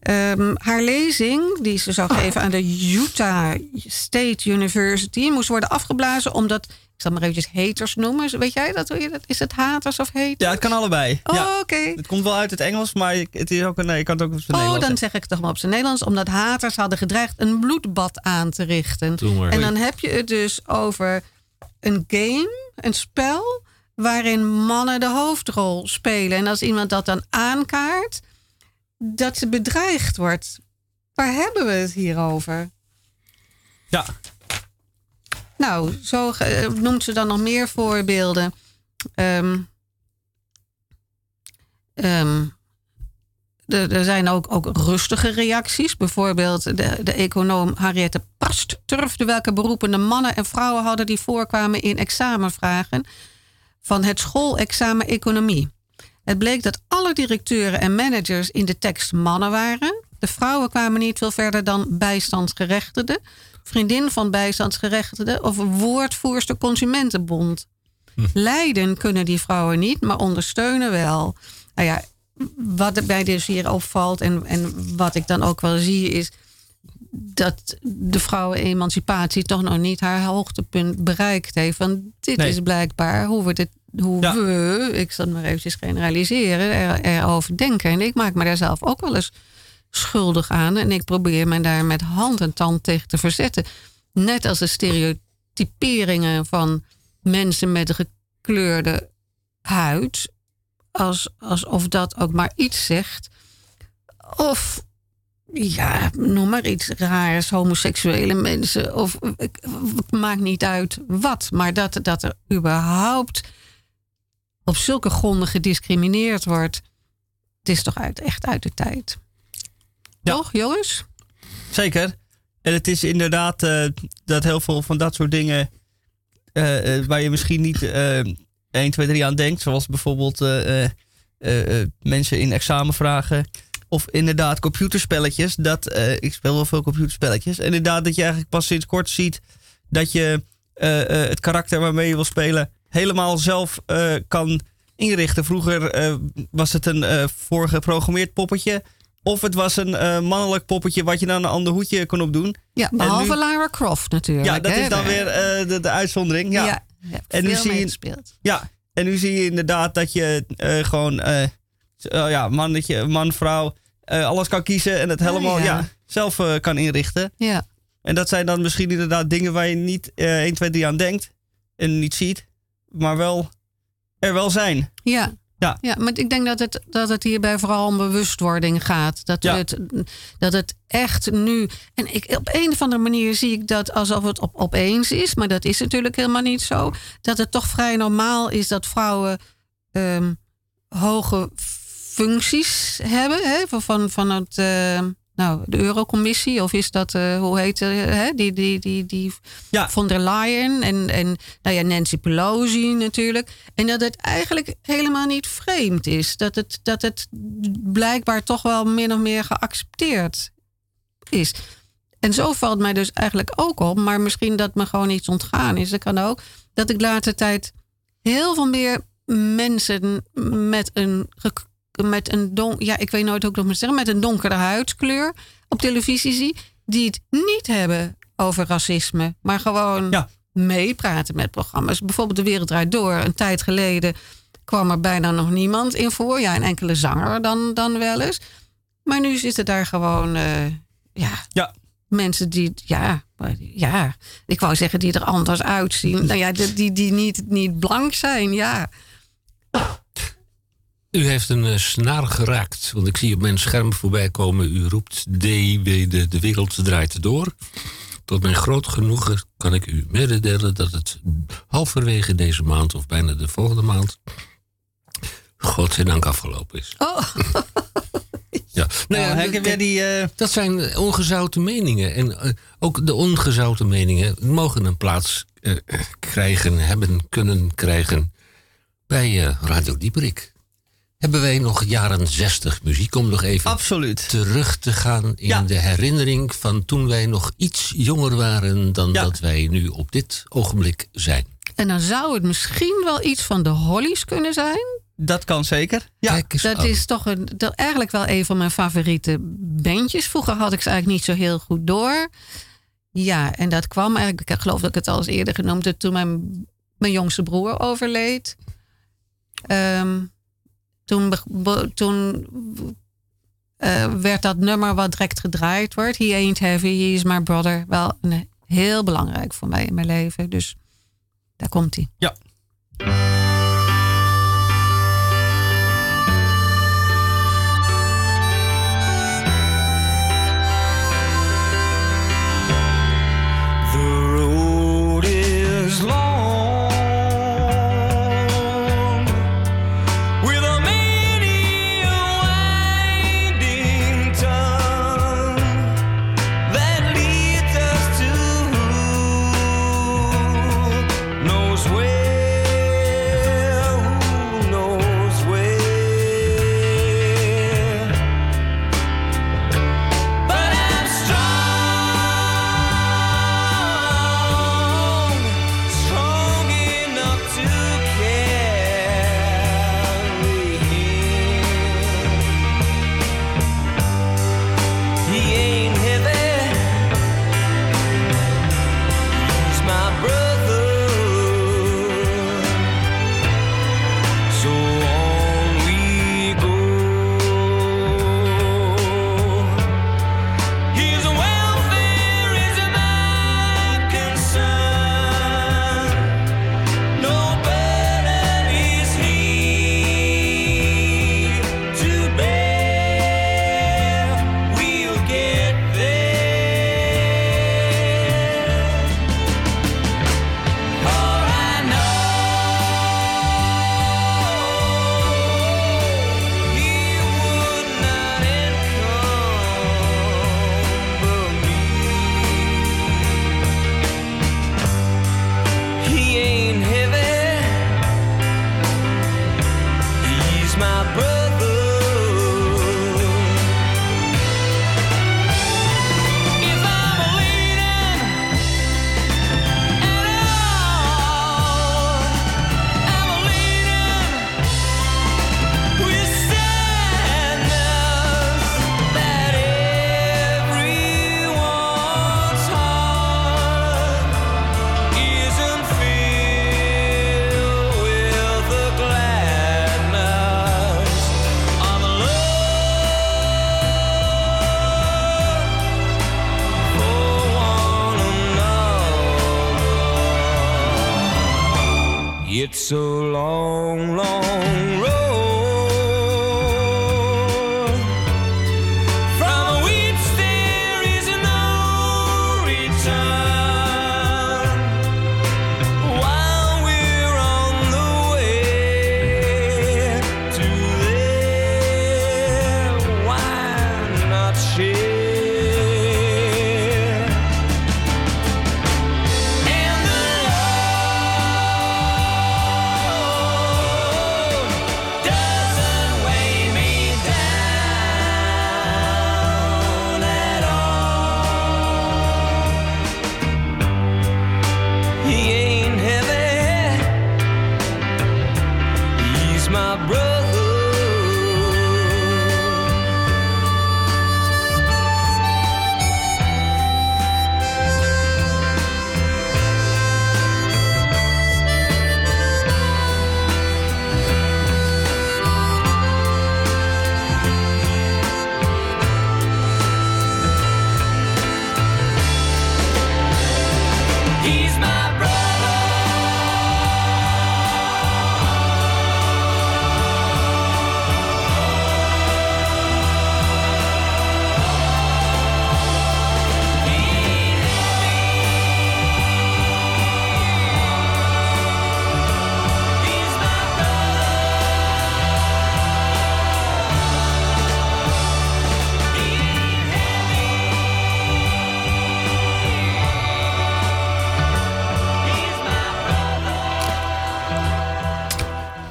Ehm, haar lezing, die ze zou geven aan de Utah State University, moest worden afgeblazen omdat, ik zal maar eventjes haters noemen. Weet jij dat? Hoe je dat? Is het haters of haters? Ja, het kan allebei. Oh, ja. oké. Het komt wel uit het Engels, maar ik- het is ook een, nee, ik kan het ook op zijn Oh, Nederlands dan zeggen. zeg ik het toch maar op zijn Nederlands. Omdat haters hadden gedreigd een bloedbad aan te richten. Doe maar. En dan heb je het dus over een game, een spel, waarin mannen de hoofdrol spelen. En als iemand dat dan aankaart, dat ze bedreigd wordt. Waar hebben we het hier over? Ja, Nou, zo eh, noemt ze dan nog meer voorbeelden. Ehm, ehm, er, er zijn ook, ook rustige reacties. Bijvoorbeeld de, de econoom Harriette Past turfde welke beroepen de mannen en vrouwen hadden die voorkwamen in examenvragen van het schoolexamen economie. Het bleek dat alle directeuren en managers in de tekst mannen waren. De vrouwen kwamen niet veel verder dan bijstandsgerechtigden, vriendin van bijstandsgerechtigden of woordvoerster Consumentenbond. Leiden kunnen die vrouwen niet, maar ondersteunen wel. Nou ja, wat mij dus hier opvalt en, en wat ik dan ook wel zie is dat de vrouwenemancipatie toch nog niet haar hoogtepunt bereikt heeft. Want dit Nee. is blijkbaar hoe we, dit, hoe Ja. we, ik zal het maar eventjes generaliseren, er, erover denken. En ik maak me daar zelf ook wel eens schuldig aan. En ik probeer me daar met hand en tand tegen te verzetten. Net als de stereotyperingen van mensen met een gekleurde huid. Als, alsof dat ook maar iets zegt. Of ja, noem maar iets raars, homoseksuele mensen. Of maakt niet uit wat. Maar dat, dat er überhaupt op zulke gronden gediscrimineerd wordt. Het is toch uit, echt uit de tijd. Ja. Toch, jongens? zeker. En het is inderdaad eh, dat heel veel van dat soort dingen... eh, eh, waar je misschien niet eh 1, 2, 3 aan denkt. Zoals bijvoorbeeld mensen in examenvragen. Of inderdaad computerspelletjes. Dat, ik speel wel veel computerspelletjes. En inderdaad dat je eigenlijk pas sinds kort ziet... dat je het karakter waarmee je wil spelen... helemaal zelf eh, kan inrichten. Vroeger eh, was het een eh voorgeprogrammeerd poppetje... Of het was een mannelijk poppetje wat je dan een ander hoedje kon opdoen. Ja, behalve nu- Lara Croft natuurlijk. Ja, dat hè? is dan weer de, de uitzondering. Ja. En nu zie je-. Ja, en nu zie je inderdaad dat je gewoon eh, ja, mannetje, man, vrouw, alles kan kiezen en het Ja, helemaal ja. ja. zelf kan inrichten. Ja. En dat zijn dan misschien inderdaad dingen waar je niet eh 1, 2, 3 aan denkt en niet ziet, maar wel er wel zijn. Ja. Ja. ja, maar ik denk dat het, dat het hierbij vooral om bewustwording gaat. Dat, Ja. het, dat het echt nu. En ik, op een of andere manier zie ik dat alsof het op, opeens is, maar dat is natuurlijk helemaal niet zo. Dat het toch vrij normaal is dat vrouwen ehm, hoge functies hebben. Hè? Van, van, het, eh, nou, de Eurocommissie, of is dat, eh, hoe heet hè? Die, die, die, die Ja. von der Leyen en, en nou ja, Nancy Pelosi natuurlijk. En dat het eigenlijk helemaal niet vreemd is. Dat het, dat het blijkbaar toch wel min of meer geaccepteerd is. En zo valt mij dus eigenlijk ook op, maar misschien dat me gewoon iets ontgaan is. Dat kan ook. Dat ik de laatste tijd heel veel meer mensen met een, met een don, ja, ik weet nooit hoe ik dat moet zeggen, met een donkere huidskleur op televisie zie, die het niet hebben over racisme, maar gewoon Ja. meepraten met programma's. Bijvoorbeeld De Wereld Draait Door. Een tijd geleden kwam er bijna nog niemand in voor. Ja, een enkele zanger dan, dan wel eens. Maar nu zitten daar gewoon, eh, ja, Ja. mensen die, ja, ja, ik wou zeggen die er anders uitzien. Nou ja, die, die, die niet, niet blank zijn, ja. U heeft een eh, snaar geraakt, want ik zie op mijn scherm voorbij komen. U roept DW, de, de wereld draait door. Tot mijn groot genoegen kan ik u mededelen dat het halverwege deze maand of bijna de volgende maand. Godzijdank afgelopen is. Oh, Ja, nou Nou, ja, jij die... eh, dat zijn ongezouten meningen. En eh, ook de ongezouten meningen mogen een plaats eh, krijgen, hebben, kunnen krijgen bij eh, Radio Dieperik. Hebben wij nog jaren 60 muziek om nog even absoluut. terug te gaan in Ja. de herinnering van toen wij nog iets jonger waren dan Ja. dat wij nu op dit ogenblik zijn. en dan zou het misschien wel iets van de Hollies kunnen zijn. Dat kan zeker. Ja. Kijk eens Dat aan. is toch een, dat eigenlijk wel een van mijn favoriete bandjes. Vroeger had ik ze eigenlijk niet zo heel goed door. Ja, en dat kwam eigenlijk, ik geloof dat ik het al eens eerder genoemd heb, toen mijn, mijn jongste broer overleed. Ehm, toen eh, werd dat nummer wat direct gedraaid wordt. He ain't heavy, he is my brother. Wel heel belangrijk voor mij in mijn leven. Dus daar komt hij. Ja.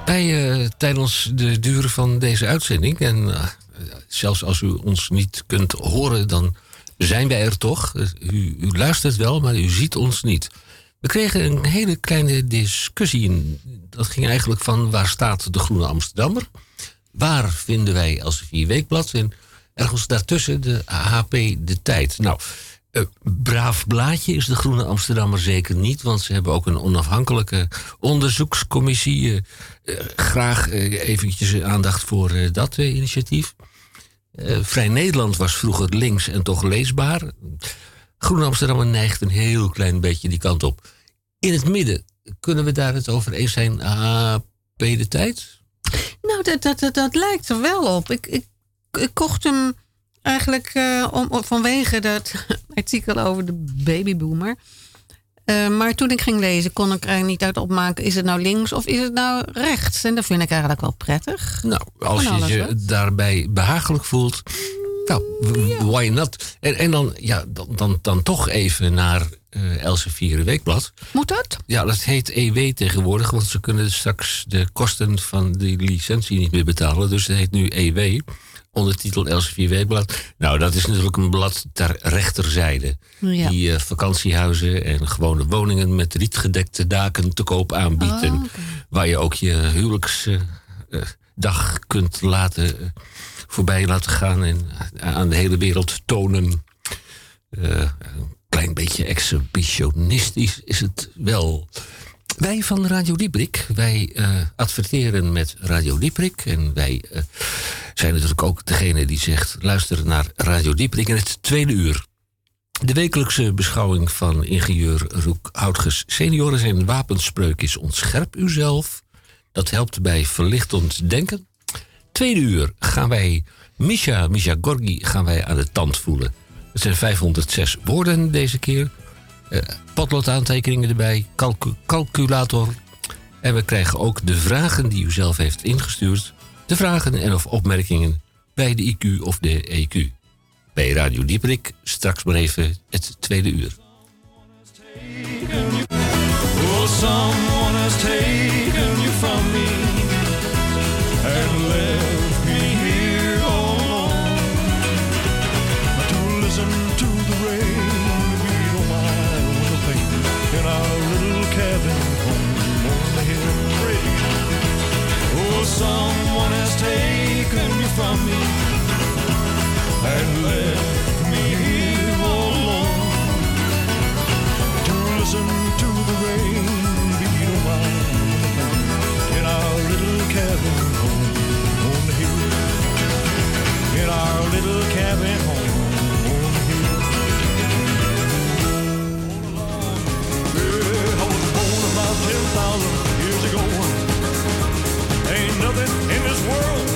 Wij, eh, tijdens de duur van deze uitzending, en eh, zelfs als u ons niet kunt horen, dan zijn wij er toch. Eh, U, luistert wel, maar u ziet ons niet. We kregen een hele kleine discussie. Dat ging eigenlijk van waar staat de Groene Amsterdammer? Waar vinden wij Elsevier Weekblad? En ergens daartussen de HP De Tijd. Nou, braaf blaadje is de Groene Amsterdammer zeker niet, want ze hebben ook een onafhankelijke onderzoekscommissie. Graag eh, eventjes aandacht voor eh, dat eh, initiatief. Vrij Nederland was vroeger links en toch leesbaar. Groene Amsterdammer neigt een heel klein beetje die kant op. In het midden, kunnen we daar het over eens zijn? HP De Tijd? Nou, dat, dat, dat, lijkt er wel op. Ik, ik, ik kocht hem eigenlijk om- vanwege dat artikel over de babyboomer. Eh, maar toen ik ging lezen, kon ik er niet uit opmaken: is het nou links of is het nou rechts? En dat vind ik eigenlijk wel prettig. Nou, als je alles je daarbij behagelijk voelt, nou, why not? En, en dan, ja, dan, dan, dan toch even naar eh Elsevier Weekblad. Moet dat? Ja, dat heet EW tegenwoordig, want ze kunnen straks de kosten van die licentie niet meer betalen. Dus het heet nu EW, ondertitel Elsevier Weekblad. Nou, dat is natuurlijk een blad ter rechterzijde. Ja. Die eh, vakantiehuizen en gewone woningen met rietgedekte daken te koop aanbiedt. Oh, Waar je ook je huwelijksdag kunt laten, eh, voorbij laten gaan en eh, aan de hele wereld tonen. Eh, een klein beetje exhibitionistisch is het wel. Wij van Radio Dieprik, wij eh, adverteren met Radio Dieprik. En wij eh, zijn natuurlijk ook degene die zegt... luister naar Radio Dieprik in het tweede uur. De wekelijkse beschouwing van ingenieur Roek Houtges senior... zijn wapenspreuk is ontscherp uzelf. Dat helpt bij verlichtend denken. Tweede uur gaan wij Misha, Misha Gorgi gaan wij aan de tand voelen. Het zijn 506 woorden deze keer. Eh potloodaantekeningen erbij, calcu- calculator. En we krijgen ook de vragen die u zelf heeft ingestuurd. De vragen en of opmerkingen bij de IQ of de EQ. Bij Radio Dieperik straks maar even het tweede uur. Someone has taken you from me and left nothing in this world.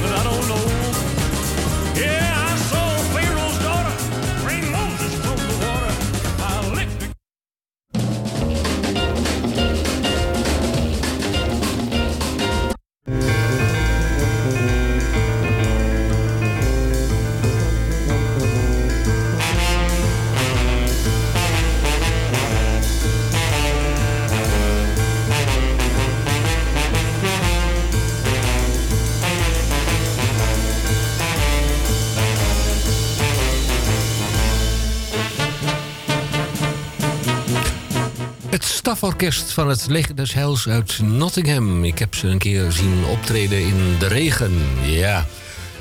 Staforkest van het Leger des uit Nottingham. Ik heb ze een keer zien optreden in de regen. Ja,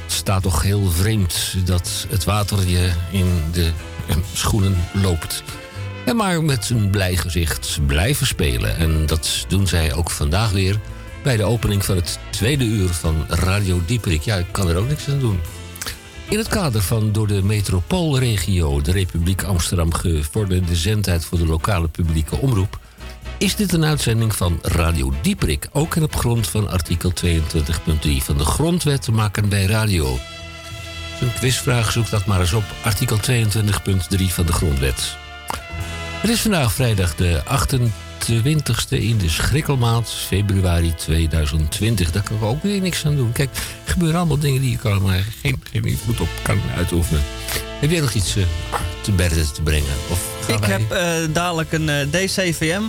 het staat toch heel vreemd dat het water je in de eh, schoenen loopt. En maar met een blij gezicht blijven spelen. En dat doen zij ook vandaag weer bij de opening van het tweede uur van Radio Dieperik. Ja, ik kan er ook niks aan doen. In het kader van door de metropoolregio de Republiek Amsterdam gevorderde zendtijd voor de lokale publieke omroep, is dit een uitzending van Radio Dieperik, ook in op grond van artikel 22.3 van de Grondwet te maken bij radio. Een quizvraag, zoek dat maar eens op, artikel 22.3 van de Grondwet. Het is vandaag vrijdag de 28e in de schrikkelmaand, februari 2020. Daar kan ik ook weer niks aan doen. Kijk, er gebeuren allemaal dingen die je kan, maar geen, geen invloed op kan uitoefenen. Heb jij nog iets eh, te berden te brengen? Of Ik wij- heb eh, dadelijk een eh, DCVM.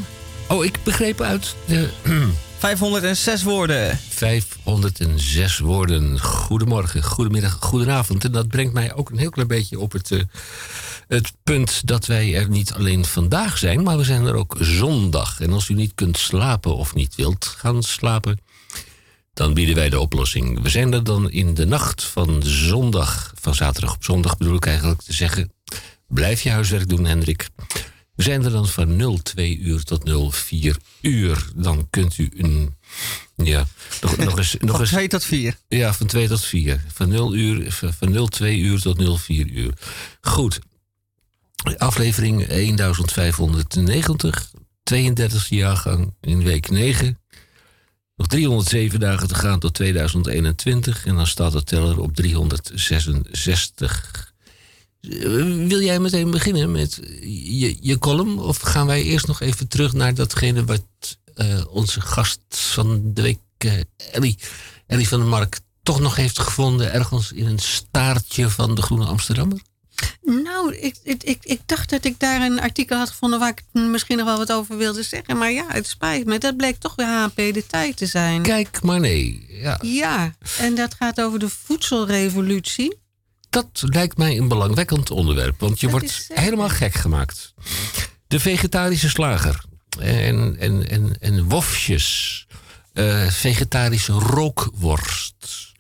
Oh, ik begreep uit de 506 woorden. 506 woorden. Goedemorgen, goedemiddag, goedenavond. En dat brengt mij ook een heel klein beetje op het, eh, het punt dat wij er niet alleen vandaag zijn, maar we zijn er ook zondag. En als u niet kunt slapen of niet wilt gaan slapen, dan bieden wij de oplossing. We zijn er dan in de nacht van zondag, van zaterdag op zondag bedoel ik eigenlijk te zeggen. Blijf je huiswerk doen, Hendrik. We zijn er dan van 02 uur tot 04 uur. Dan kunt u een. Ja, nog, nog eens. Nog Van eens 2 tot 4. ja, van 2 tot 4. Van 0 uur, van van 02 uur tot 04 uur. Goed. Aflevering 1590. 32e jaargang in week 9. Nog 307 dagen te gaan tot 2021. En dan staat de teller op 366. Wil jij meteen beginnen met je, je column? Of gaan wij eerst nog even terug naar datgene wat eh, onze gast van de week, eh, Ellie, Ellie van der Mark, toch nog heeft gevonden ergens in een staartje van de Groene Amsterdammer? Nou, ik, ik, ik, ik dacht dat ik daar een artikel had gevonden waar ik misschien nog wel wat over wilde zeggen. Maar ja, het spijt me. Dat bleek toch weer HP de tijd te zijn. Kijk maar nee. Ja, Ja, en dat gaat over de voedselrevolutie. Dat lijkt mij een belangwekkend onderwerp, want je Dat wordt is zeker. helemaal gek gemaakt. De vegetarische slager en, en, en, en wofjes, eh, vegetarische rookworst.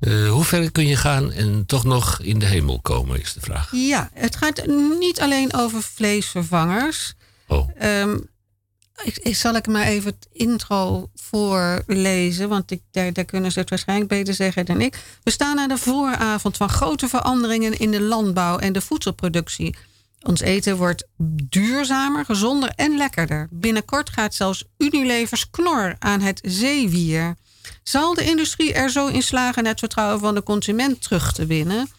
Eh, hoe ver kun je gaan en toch nog in de hemel komen, is de vraag. Ja, het gaat niet alleen over vleesvervangers. Oh, Ehm, ik, zal ik maar even het intro voorlezen, want ik, daar, daar kunnen ze het waarschijnlijk beter zeggen dan ik. We staan aan de vooravond van grote veranderingen in de landbouw en de voedselproductie. Ons eten wordt duurzamer, gezonder en lekkerder. Binnenkort gaat zelfs Unilevers knor aan het zeewier. Zal de industrie er zo in slagen het vertrouwen van de consument terug te winnen?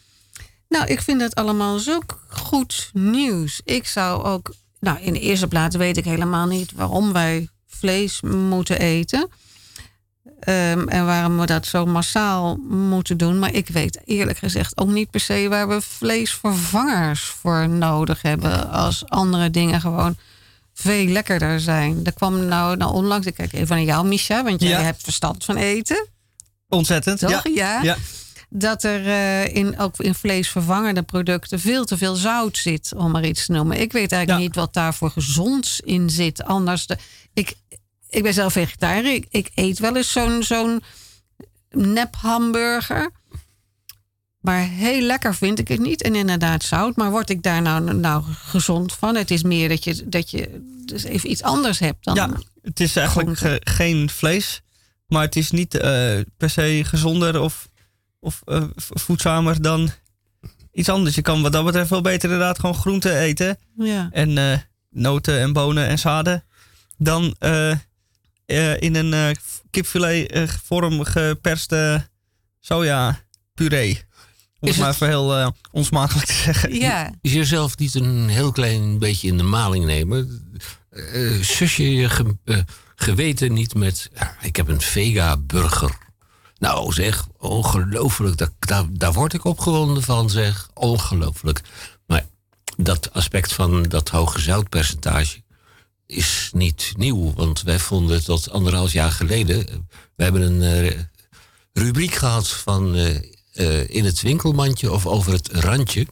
Nou, ik vind dat allemaal zo goed nieuws. Ik zou ook. Nou, in de eerste plaats weet ik helemaal niet waarom wij vlees moeten eten. Ehm, en waarom we dat zo massaal moeten doen. Maar ik weet eerlijk gezegd ook niet per se waar we vleesvervangers voor nodig hebben. Als andere dingen gewoon veel lekkerder zijn. Er kwam nou, nou onlangs, ik kijk even naar jou, Misha, want jij Ja. hebt verstand van eten. Ontzettend. Toch? Ja. Ja. Ja. Dat er eh, in, ook in vleesvervangende producten veel te veel zout zit, om maar iets te noemen. Ik weet eigenlijk Ja. niet wat daar voor gezonds in zit. Anders, de, ik, ik ben zelf vegetariër. Ik, ik eet wel eens zo'n zo'n nep hamburger. Maar heel lekker vind ik het niet. En inderdaad zout. Maar word ik daar nou, nou gezond van? Het is meer dat je, dat je dus even iets anders hebt dan. Ja, het is eigenlijk ge- geen vlees. Maar het is niet eh, per se gezonder of, of eh, voedzamer dan iets anders. Je kan wat dat betreft veel beter inderdaad gewoon groenten eten. ja. En eh, noten en bonen en zaden. Dan eh, eh, in een eh, kipfilet vorm geperste soja puree. Om Is het maar even heel eh, onsmakelijk te zeggen. ja. is jezelf niet een heel klein beetje in de maling nemen? Eh sus je je ge- geweten niet met... ja, ik heb een vega-burger. Nou zeg, ongelooflijk. Daar, daar, word ik opgewonden van zeg. Ongelooflijk. Maar dat aspect van dat hoge zoutpercentage is niet nieuw. Want wij vonden tot anderhalf jaar geleden... We hebben een eh, rubriek gehad van... eh, eh, in het winkelmandje of over het randje.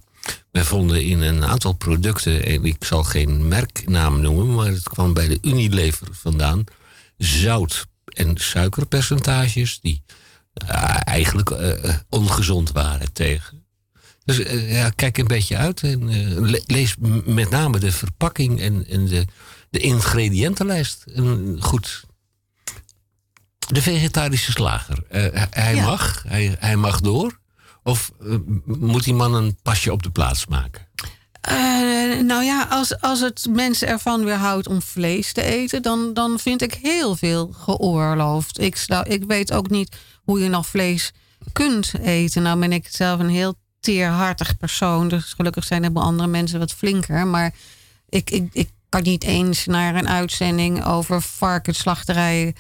wij vonden in een aantal producten, en ik zal geen merknaam noemen, maar het kwam bij de Unilever vandaan, zout- en suikerpercentages die eigenlijk eh, ongezond waren tegen. Dus eh, ja, kijk een beetje uit en eh, le- lees met name de verpakking en, en de, de ingrediëntenlijst. En goed. De vegetarische slager, eh, hij- Ja. mag, hij, hij mag door. Of eh, moet die man een pasje op de plaats maken? Eh, nou ja, als, als het mensen ervan weerhoudt om vlees te eten, dan, dan vind ik heel veel geoorloofd. Ik, ik weet ook niet hoe je nog vlees kunt eten. Nou ben ik zelf een heel teerhartig persoon. Dus gelukkig zijn er wel andere mensen wat flinker. Maar ik, ik, ik kan niet eens naar een uitzending over varkensslachterijen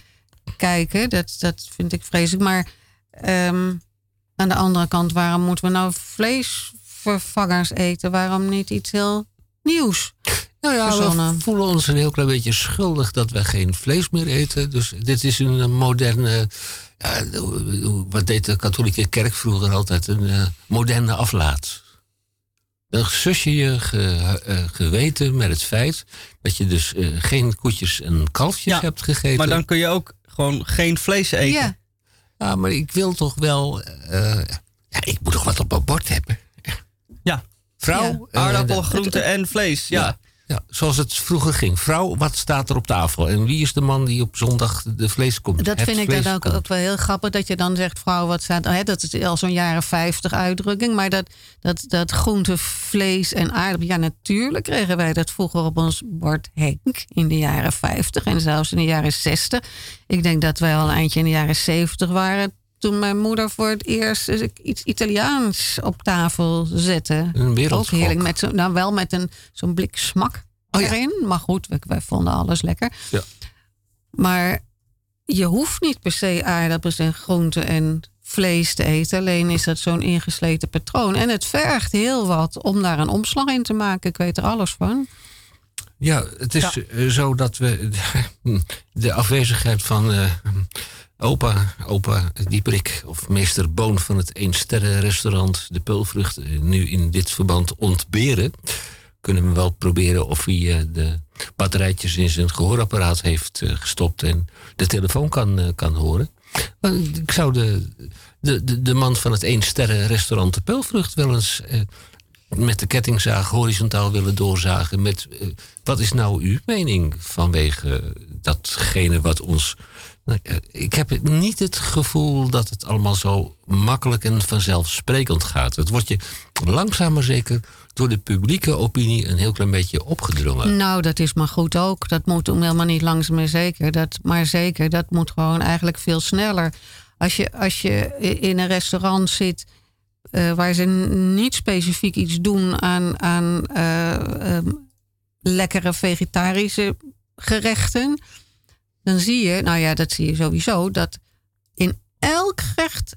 kijken. Dat, dat vind ik vreselijk. Maar ehm, aan de andere kant, waarom moeten we nou vleesvervangers eten? Waarom niet iets heel nieuws? Nou ja, we voelen ons een heel klein beetje schuldig dat we geen vlees meer eten. Dus dit is een moderne. Ja, wat deed de katholieke kerk vroeger altijd? Een eh, moderne aflaat. Dan sus je je ge- eh, geweten met het feit dat je dus eh, geen koetjes en kalfjes Ja, hebt gegeten. Maar dan kun je ook gewoon geen vlees eten. Ja, Ja, maar ik wil toch wel. eh, ja, ik moet toch wat op mijn bord hebben. Ja. Vrouw, eh, Aardappel, groente en vlees. Ja. Ja. zoals het vroeger ging. Vrouw, wat staat er op tafel? En wie is de man die op zondag de vlees komt? dat vind ik dan ook, wel heel grappig. Dat je dan zegt, vrouw, wat staat... Hè, dat is al zo'n jaren 50 uitdrukking. Maar dat, dat, dat groente, vlees en aardappel... Ja, natuurlijk kregen wij dat vroeger op ons bord Henk. In de jaren 50 en zelfs in de jaren 60. Ik denk dat wij al een eindje in de jaren 70 waren... toen mijn moeder voor het eerst iets Italiaans op tafel zette. Een Ook heerlijk. Met zo, nou, wel met een, zo'n blik smak Oh ja. erin. Maar goed, wij, wij vonden alles lekker. Ja. Maar je hoeft niet per se aardappels en groenten en vlees te eten. Alleen is dat zo'n ingesleten patroon. En het vergt heel wat om daar een omslag in te maken. Ik weet er alles van. Ja, het is eh, zo dat we de afwezigheid van eh, opa, opa Dieperik of meester Boon van het Eensterrenrestaurant De Peulvrucht eh, nu in dit verband ontberen. Kunnen we wel proberen of hij eh, de batterijtjes in zijn gehoorapparaat heeft eh, gestopt en de telefoon kan, kan horen. Ik zou de, de, de, man van het Eensterrenrestaurant De Peulvrucht wel eens met de kettingzaag horizontaal willen doorzagen. Met wat is nou uw mening vanwege datgene wat ons. Nou, eh, ik heb niet het gevoel dat het allemaal zo makkelijk en vanzelfsprekend gaat. Het wordt je langzaam maar zeker door de publieke opinie een heel klein beetje opgedrongen. Nou, dat is maar goed ook. Dat moet helemaal niet langzaam maar zeker. Dat, maar zeker, dat moet gewoon eigenlijk veel sneller. Als je, als je in een restaurant zit eh, waar ze niet specifiek iets doen aan, aan eh, ehm, lekkere vegetarische gerechten, dan zie je, nou ja, dat zie je sowieso, dat in elk gerecht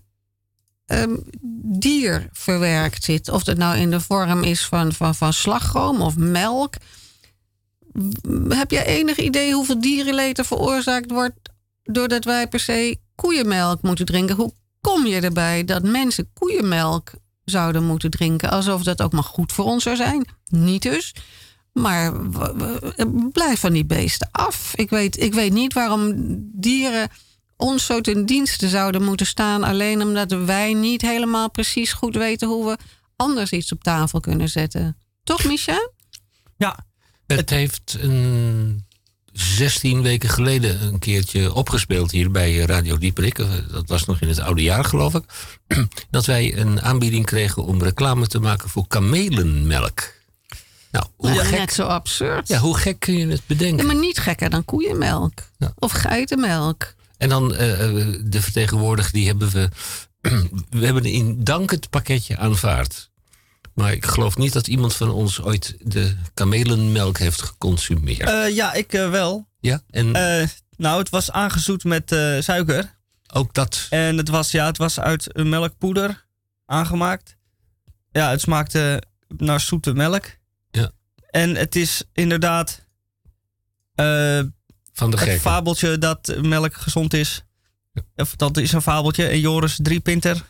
ehm, dier verwerkt zit. Of dat nou in de vorm is van, van, van slagroom of melk. Heb je enig idee hoeveel dierenleed er veroorzaakt wordt doordat wij per se koeienmelk moeten drinken? Hoe kom je erbij dat mensen koeienmelk zouden moeten drinken? Alsof dat ook maar goed voor ons zou zijn. Niet dus. Maar blijf van die beesten af. Ik weet, ik weet niet waarom dieren ons zo ten dienste zouden moeten staan. Alleen omdat wij niet helemaal precies goed weten hoe we anders iets op tafel kunnen zetten. Toch, Micha? Ja. Het heeft een 16 weken geleden een keertje opgespeeld hier bij Radio Dieperik. Eh, Dat was nog in het oude jaar, geloof ik. Dat wij een aanbieding kregen om reclame te maken voor kamelenmelk. Nou, hoe, Ja, gek, net zo absurd. ja, hoe gek kun je het Ja, bedenken? maar niet gekker dan koeienmelk. Ja. Of geitenmelk. En dan eh, eh, de vertegenwoordiger, die hebben we. we hebben in dank het pakketje aanvaard. Maar ik geloof niet dat iemand van ons ooit de kamelenmelk heeft geconsumeerd. Eh, ja, ik wel. ja, en Eh, nou, het was aangezoet met eh, suiker. ook dat. En het was, ja, het was uit een melkpoeder aangemaakt. Ja, het smaakte naar zoete melk. Ja. En het is inderdaad eh, Van de het fabeltje dat melk gezond is. Of dat is een fabeltje. En Joris Driepinter.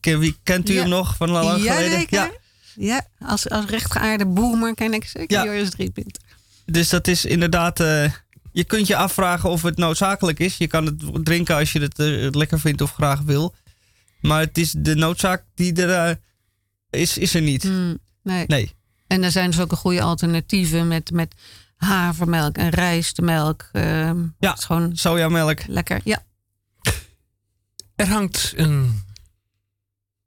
Wie kent u Ja. hem nog van lang Ja, geleden? zeker. Ja, als, als rechtgeaarde boomer ken ik zeker Ja. Joris Driepunter. Dus dat is inderdaad. eh, je kunt je afvragen of het noodzakelijk is. Je kan het drinken als je het eh, lekker vindt of graag wil. Maar het is de noodzaak die er eh, is, is er niet. Hmm, nee. Nee. En er zijn dus ook een goede alternatieven met, met havermelk en rijstmelk. ehm, Ja. Gewoon Sojamelk. lekker. Ja, Er hangt een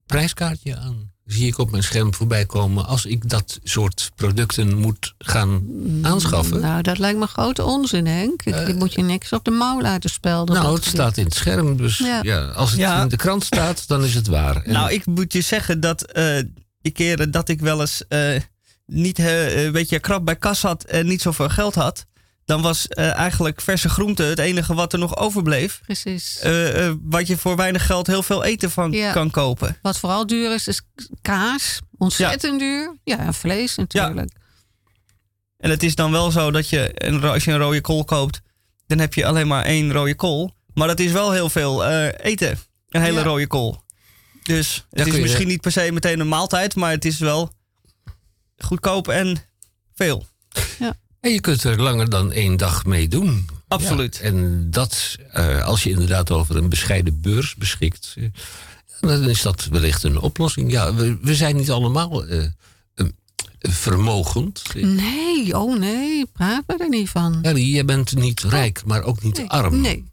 prijskaartje aan. Zie ik op mijn scherm voorbij komen als ik dat soort producten moet gaan aanschaffen. nou dat lijkt me grote onzin, Henk. Ik, Eh, je moet je niks op de mouw laten spelden. nou, het staat in het scherm, dus Ja. ja. als het Ja. in de krant staat, dan is het waar. En Nou, ik moet je zeggen dat eh die keren dat ik wel eens eh, niet eh, een beetje krap bij kas had en niet zoveel geld had. Dan was eh, eigenlijk verse groente het enige wat er nog overbleef. Precies. Eh, eh, wat je voor weinig geld heel veel eten van Ja. kan kopen. Wat vooral duur is, is kaas. Ontzettend duur. Ja, en vlees natuurlijk. En het is dan wel zo dat je, een als je een rode kool koopt, dan heb je alleen maar één rode kool. Maar dat is wel heel veel eh, eten. Een hele Ja. rode kool. Dus het is misschien niet per se meteen een maaltijd, maar het is wel goedkoop en veel. En je kunt er langer dan één dag mee doen. Absoluut. Ja, en dat, eh, als je inderdaad over een bescheiden beurs beschikt, eh, dan is dat wellicht een oplossing. Ja, we, we zijn niet allemaal eh, eh, vermogend. Nee, oh nee, praat me er niet van. Ellie, jij bent niet rijk, maar ook niet Nee, arm. Nee.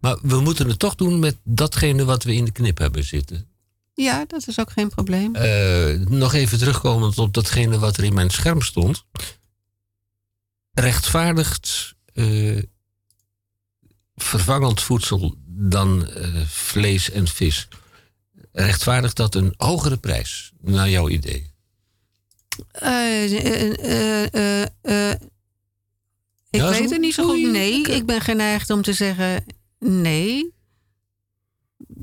Maar we moeten het toch doen met datgene wat we in de knip hebben zitten. Ja, dat is ook geen probleem. Eh, nog even terugkomend op datgene wat er in mijn scherm stond. Rechtvaardigt eh, vervangend voedsel dan eh, vlees en vis. Rechtvaardigt dat een hogere prijs, naar jouw idee? Ik Ja, weet het niet zo goed. Nee, ik ben geneigd om te zeggen nee.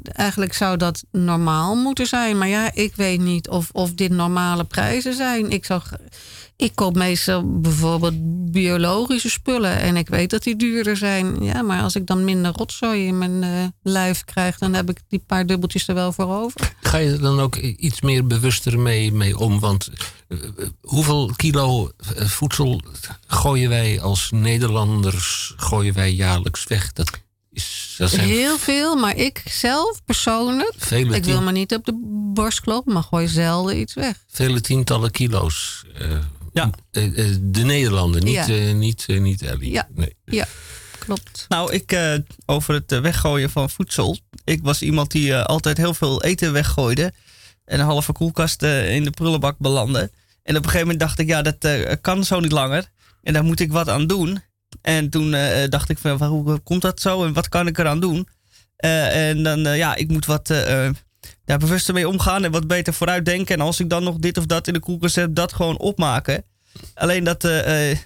Eigenlijk zou dat normaal moeten zijn. Maar ja, ik weet niet of, of dit normale prijzen zijn. Ik, zou, g- ik koop meestal bijvoorbeeld biologische spullen. En ik weet dat die duurder zijn. Ja, maar als ik dan minder rotzooi in mijn eh, lijf krijg... dan heb ik die paar dubbeltjes er wel voor over. Ga je er dan ook iets meer bewuster mee, mee om? Want eh, eh, hoeveel kilo voedsel gooien wij als Nederlanders gooien wij jaarlijks weg? Dat, dat zijn Heel veel, maar ik zelf persoonlijk... vele, Ik wil me niet op de borst kloppen, maar gooi zelden iets weg. vele tientallen kilo's. eh, Ja. eh, eh, de Nederlander, niet, Ja. niet, niet Ellie. Ja. Nee. Ja, klopt. Nou, ik eh, over het weggooien van voedsel. Ik was iemand die altijd heel veel eten weggooide. En een halve koelkast in de prullenbak belandde. En op een gegeven moment dacht ik, ja, dat kan zo niet langer. En daar moet ik wat aan doen. En toen eh, dacht ik van, hoe komt dat zo en wat kan ik eraan doen? Eh, en dan, eh, ja, ik moet wat daar bewuster mee omgaan en wat beter vooruitdenken. En als ik dan nog dit of dat in de koelkast heb, dat gewoon opmaken. Alleen dat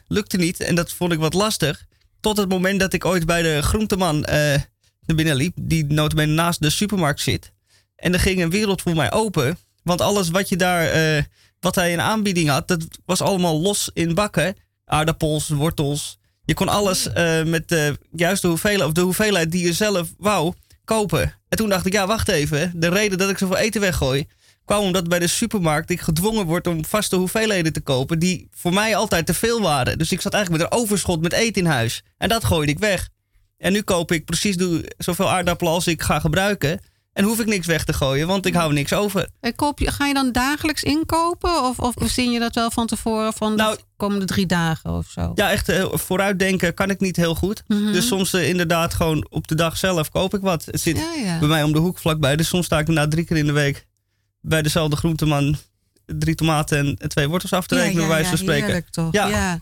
lukte niet en dat vond ik wat lastig. Tot het moment dat ik ooit bij de groenteman eh naar binnen liep, die notabene naast de supermarkt zit. En er ging een wereld voor mij open. Want alles wat je daar, wat hij in aanbieding had, dat was allemaal los in bakken. Aardappels, wortels. Je kon alles eh, met de juiste hoeveelheid, of de hoeveelheid die je zelf wou, kopen. En toen dacht ik, ja, wacht even. De reden dat ik zoveel eten weggooi, kwam omdat bij de supermarkt ik gedwongen word om vaste hoeveelheden te kopen die voor mij altijd te veel waren. Dus ik zat eigenlijk met een overschot met eten in huis. En dat gooide ik weg. En nu koop ik precies zoveel aardappelen als ik ga gebruiken. En hoef ik niks weg te gooien, want ik hou niks over. Koop je, ga je dan dagelijks inkopen? Of, of bezin je dat wel van tevoren van Nou- de komende drie dagen of zo? Ja, echt eh, vooruitdenken kan ik niet heel goed. Mhm. Dus soms eh, inderdaad gewoon op de dag zelf koop ik wat. Het zit Ja, ja. bij mij om de hoek vlakbij. Dus soms sta ik na drie keer in de week bij dezelfde groenteman drie tomaten en- twee wortels af te Ja, rekenen, ja, bij wijze van ja, spreken. heerlijk toch? Ja. Ja.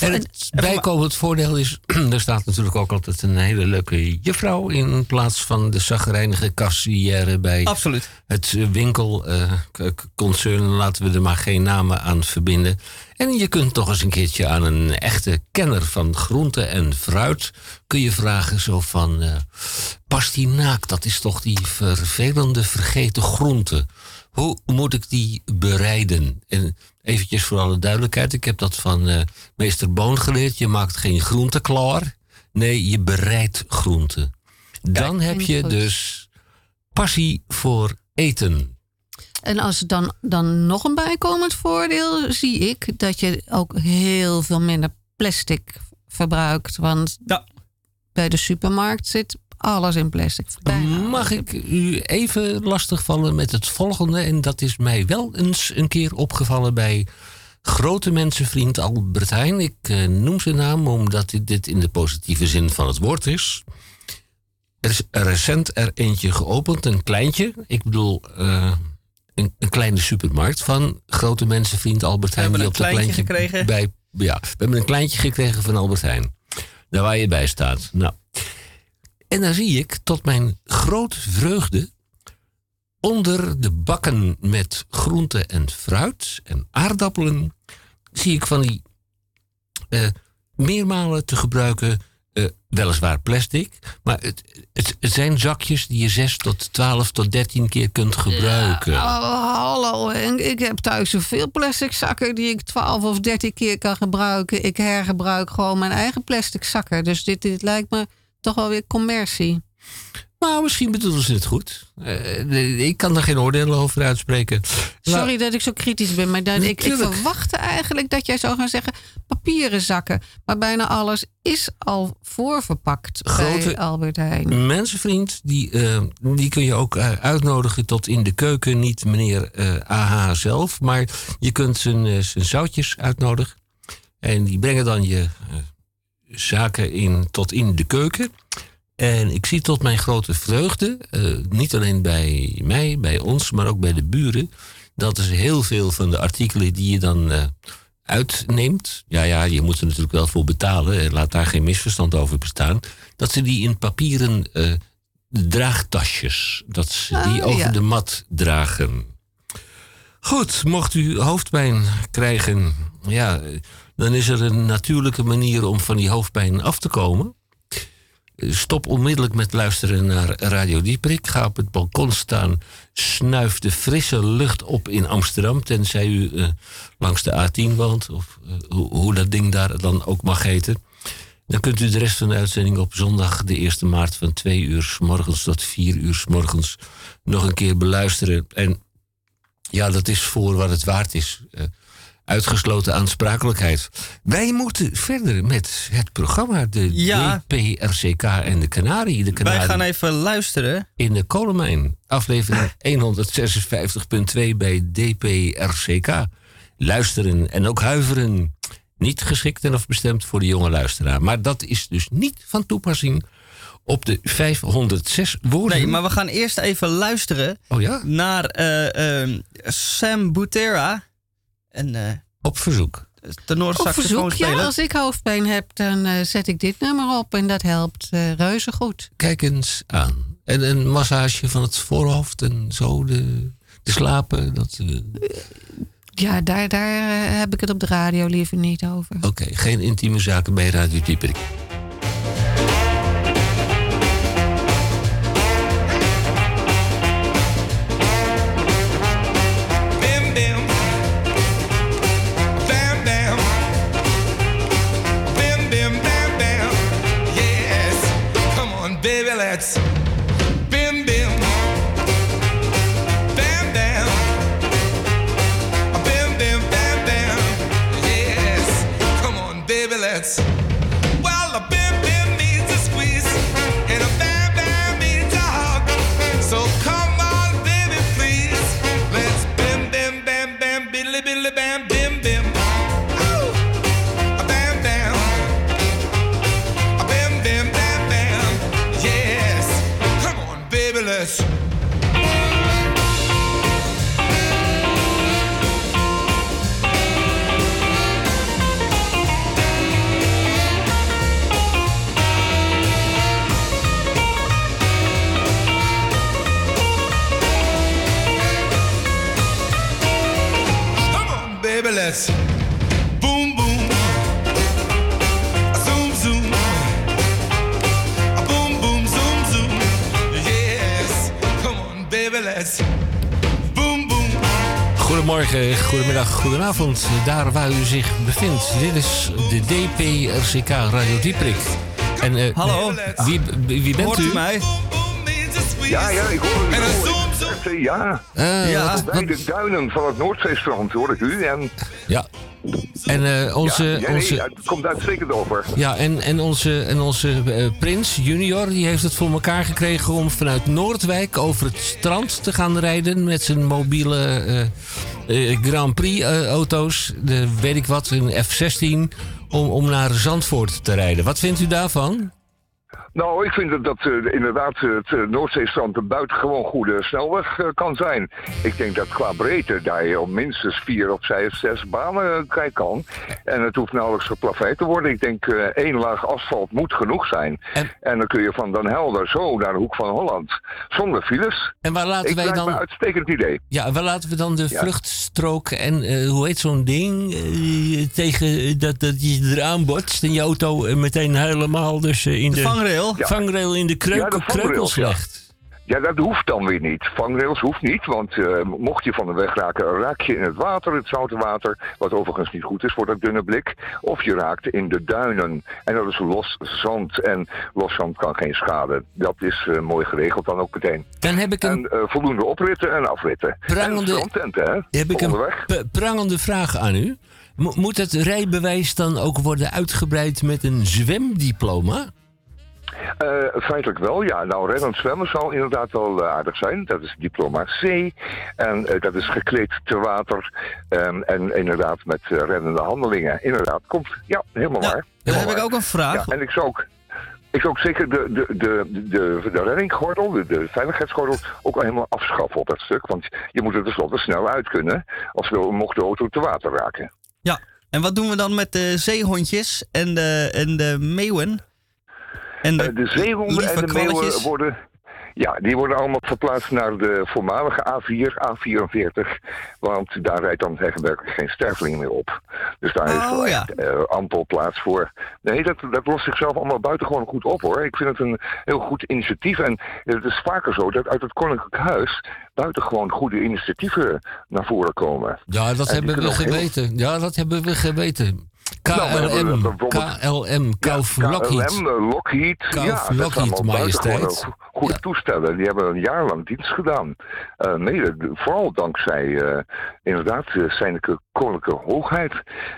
En het bijkomend voordeel is, er staat natuurlijk ook altijd een hele leuke juffrouw in plaats van de zagrijnige kassière bij Absoluut. het winkelconcern. laten we er maar geen namen aan verbinden. En je kunt toch eens een keertje aan een echte kenner van groente en fruit... kun je vragen zo van... eh pastinaak, dat is toch die vervelende vergeten groente. Hoe moet ik die bereiden? En eventjes voor alle duidelijkheid, ik heb dat van eh, meester Boon geleerd. Je maakt geen groente klaar. Nee, je bereidt groente. Dan heb je goed. dus passie voor eten. En als dan, dan nog een bijkomend voordeel zie ik dat je ook heel veel minder plastic verbruikt. Want Ja. bij de supermarkt zit alles in plastic. Bijna Mag ik u even lastigvallen met het volgende? En dat is mij wel eens een keer opgevallen bij grote mensenvriend Albert Heijn. Ik eh, noem zijn naam omdat dit in de positieve zin van het woord is. Er is recent er eentje geopend, een kleintje. Ik bedoel, eh, een, een kleine supermarkt van grote mensenvriend Albert Heijn. hebben die een op dat kleintje kleintje gekregen. Bij, ja, we hebben een kleintje gekregen van Albert Heijn. Daar waar je bij staat. Nou, en dan zie ik tot mijn grote vreugde onder de bakken met groente en fruit en aardappelen zie ik van die eh, meermalen te gebruiken, eh, weliswaar plastic, maar het, het, het zijn zakjes die je 6 tot 12 tot 13 keer kunt gebruiken. Oh, hallo, ik heb thuis zoveel plastic zakken die ik 12 of 13 keer kan gebruiken. Ik hergebruik gewoon mijn eigen plastic zakken. Dus dit, dit lijkt me toch wel weer commercie. Nou, misschien bedoelen ze het goed. Eh, ik kan daar geen oordeel over uitspreken. Nou, Sorry dat ik zo kritisch ben, maar dat, ik, ik verwachtte eigenlijk dat jij zou gaan zeggen papieren zakken. Maar bijna alles is al voorverpakt Grote- bij Albert Heijn. mensenvriend, die, eh, die kun je ook eh, uitnodigen tot in de keuken. Niet meneer eh, AH zelf, maar je kunt zijn, zijn zoutjes uitnodigen. En die brengen dan je zaken in, tot in de keuken. En ik zie tot mijn grote vreugde, eh, niet alleen bij mij, bij ons, maar ook bij de buren, dat is heel veel van de artikelen die je dan eh, uitneemt. Ja, ja, je moet er natuurlijk wel voor betalen. Laat daar geen misverstand over bestaan. Dat ze die in papieren eh, draagtasjes, dat ze die Ah, over ja. de mat dragen. Goed, mocht u hoofdpijn krijgen, ja, dan is er een natuurlijke manier om van die hoofdpijn af te komen. Stop onmiddellijk met luisteren naar Radio Dieprik. Ga op het balkon staan. Snuif de frisse lucht op in Amsterdam. Tenzij u eh, langs de A10 woont. Of eh, hoe, hoe dat ding daar dan ook mag heten. Dan kunt u de rest van de uitzending op zondag de 1 maart van 2 uur s morgens tot 4 uur s morgens nog een keer beluisteren. En ja, dat is voor wat het waard is. Eh, uitgesloten aansprakelijkheid. Wij moeten verder met het programma. De Ja. DPRCK en de Canarie. De Wij Canarie gaan even luisteren. in de Kolenmijn. Aflevering 156.2 bij DPRCK. Luisteren en ook huiveren. Niet geschikt en of bestemd voor de jonge luisteraar. Maar dat is dus niet van toepassing op de 506 woorden. Nee, maar we gaan eerst even luisteren Oh ja, naar eh, ehm, Sam Butera. Een uh, op verzoek. Op verzoek, ja, als ik hoofdpijn heb, dan eh, zet ik dit nummer op en dat helpt eh, reuze goed. Kijk eens aan. En een massage van het voorhoofd en zo, de, de slapen. Dat, eh, Ja, daar, daar heb ik het op de radio liever niet over. Oké, geen intieme zaken bij Radio Dieperik. Let's boom boom, zoom zoom, boom boom zoom zoom. Yes, come on, baby, let's boom boom. Goedemorgen, goedemiddag, goedenavond. Daar waar u zich bevindt. Dit is de DPRCK Radio Dieprik. En eh, Hallo. wie, wie bent Hoort u? u mij? Ja, ja, ik hoor u. Noordzee, ja. Ja. wat- Bij de duinen van het Noordzeestrand hoor ik u. En ja. En eh, onze, ja, ja, nee, onze, het komt uitstekend over. Ja, en, en onze, en onze eh, prins junior die heeft het voor elkaar gekregen om vanuit Noordwijk over het strand te gaan rijden met zijn mobiele eh, Grand Prix eh, auto's, de weet ik wat, een F-16, om, om naar Zandvoort te rijden. Wat vindt u daarvan? Nou, ik vind dat, dat eh, inderdaad het eh, Noordzeestrand een buitengewoon goede snelweg eh, kan zijn. Ik denk dat qua breedte daar je op minstens vier of vijf, zes banen kwijt kan. En het hoeft nauwelijks geplaveid te worden. Ik denk eh, één laag asfalt moet genoeg zijn. En- En, dan kun je van Den Helder zo naar de hoek van Holland. Zonder files. En waar laten Ik wij me een dan, uitstekend idee. ja, waar laten we dan de Ja. vluchtstrook en eh, hoe heet zo'n ding tegen dat, dat je eraan botst en je auto meteen helemaal dus in de, De vangrail. Ja. vangrail in de Ja, kreukels ja. legt. Ja, dat hoeft dan weer niet. Vangrails hoeft niet, want eh, mocht je van de weg raken, raak je in het water, het zoute water, wat overigens niet goed is voor dat dunne blik. Of je raakt in de duinen. En dat is los zand. En los zand kan geen schade. Dat is eh, mooi geregeld dan ook meteen. Dan heb ik een En eh, voldoende opritten en afritten. Prangende- En hè? Heb ik een Onderweg. prangende vraag aan u. Mo- moet het rijbewijs dan ook worden uitgebreid met een zwemdiploma? Eh, feitelijk wel, ja. Nou, reddend zwemmen zou inderdaad wel eh, aardig zijn. Dat is diploma C. En eh, dat is gekleed te water. En inderdaad met reddende handelingen. Inderdaad, komt. Ja, helemaal waar. Dan heb ik ook een vraag. Ja, en ik zou ook... Ik zou ook zeker de, de, de, de, de reddinggordel, de, de veiligheidsgordel, ook al helemaal afschaffen op dat stuk. Want je moet er tenslotte snel uit kunnen, als we, mocht de auto te water raken. Ja. En wat doen we dan met de zeehondjes en de, en de meeuwen? En de, Eh, de zeehonden en de meeuwen worden... Ja, die worden allemaal verplaatst naar de voormalige A4, A44. Want daar rijdt dan tegenwerkelijk geen sterveling meer op. Dus daar is Oh, wel ja. echt eh, ampel plaats voor. Nee, dat, dat lost zichzelf allemaal buitengewoon goed op hoor. Ik vind het een heel goed initiatief. En het is vaker zo dat uit het Koninklijk Huis buitengewoon goede initiatieven naar voren komen. Ja, dat En hebben we ook heel- geweten. Ja, dat hebben we geweten. KLM, KLM, Kauf Lockheed. KLM, eh, Lockheed. Kauf ja, Lockheed, majesteit. go- goede Ja. toestellen. Die hebben een jaar lang dienst gedaan. Eh, d- vooral dankzij eh, inderdaad zijn koninklijke hoogheid.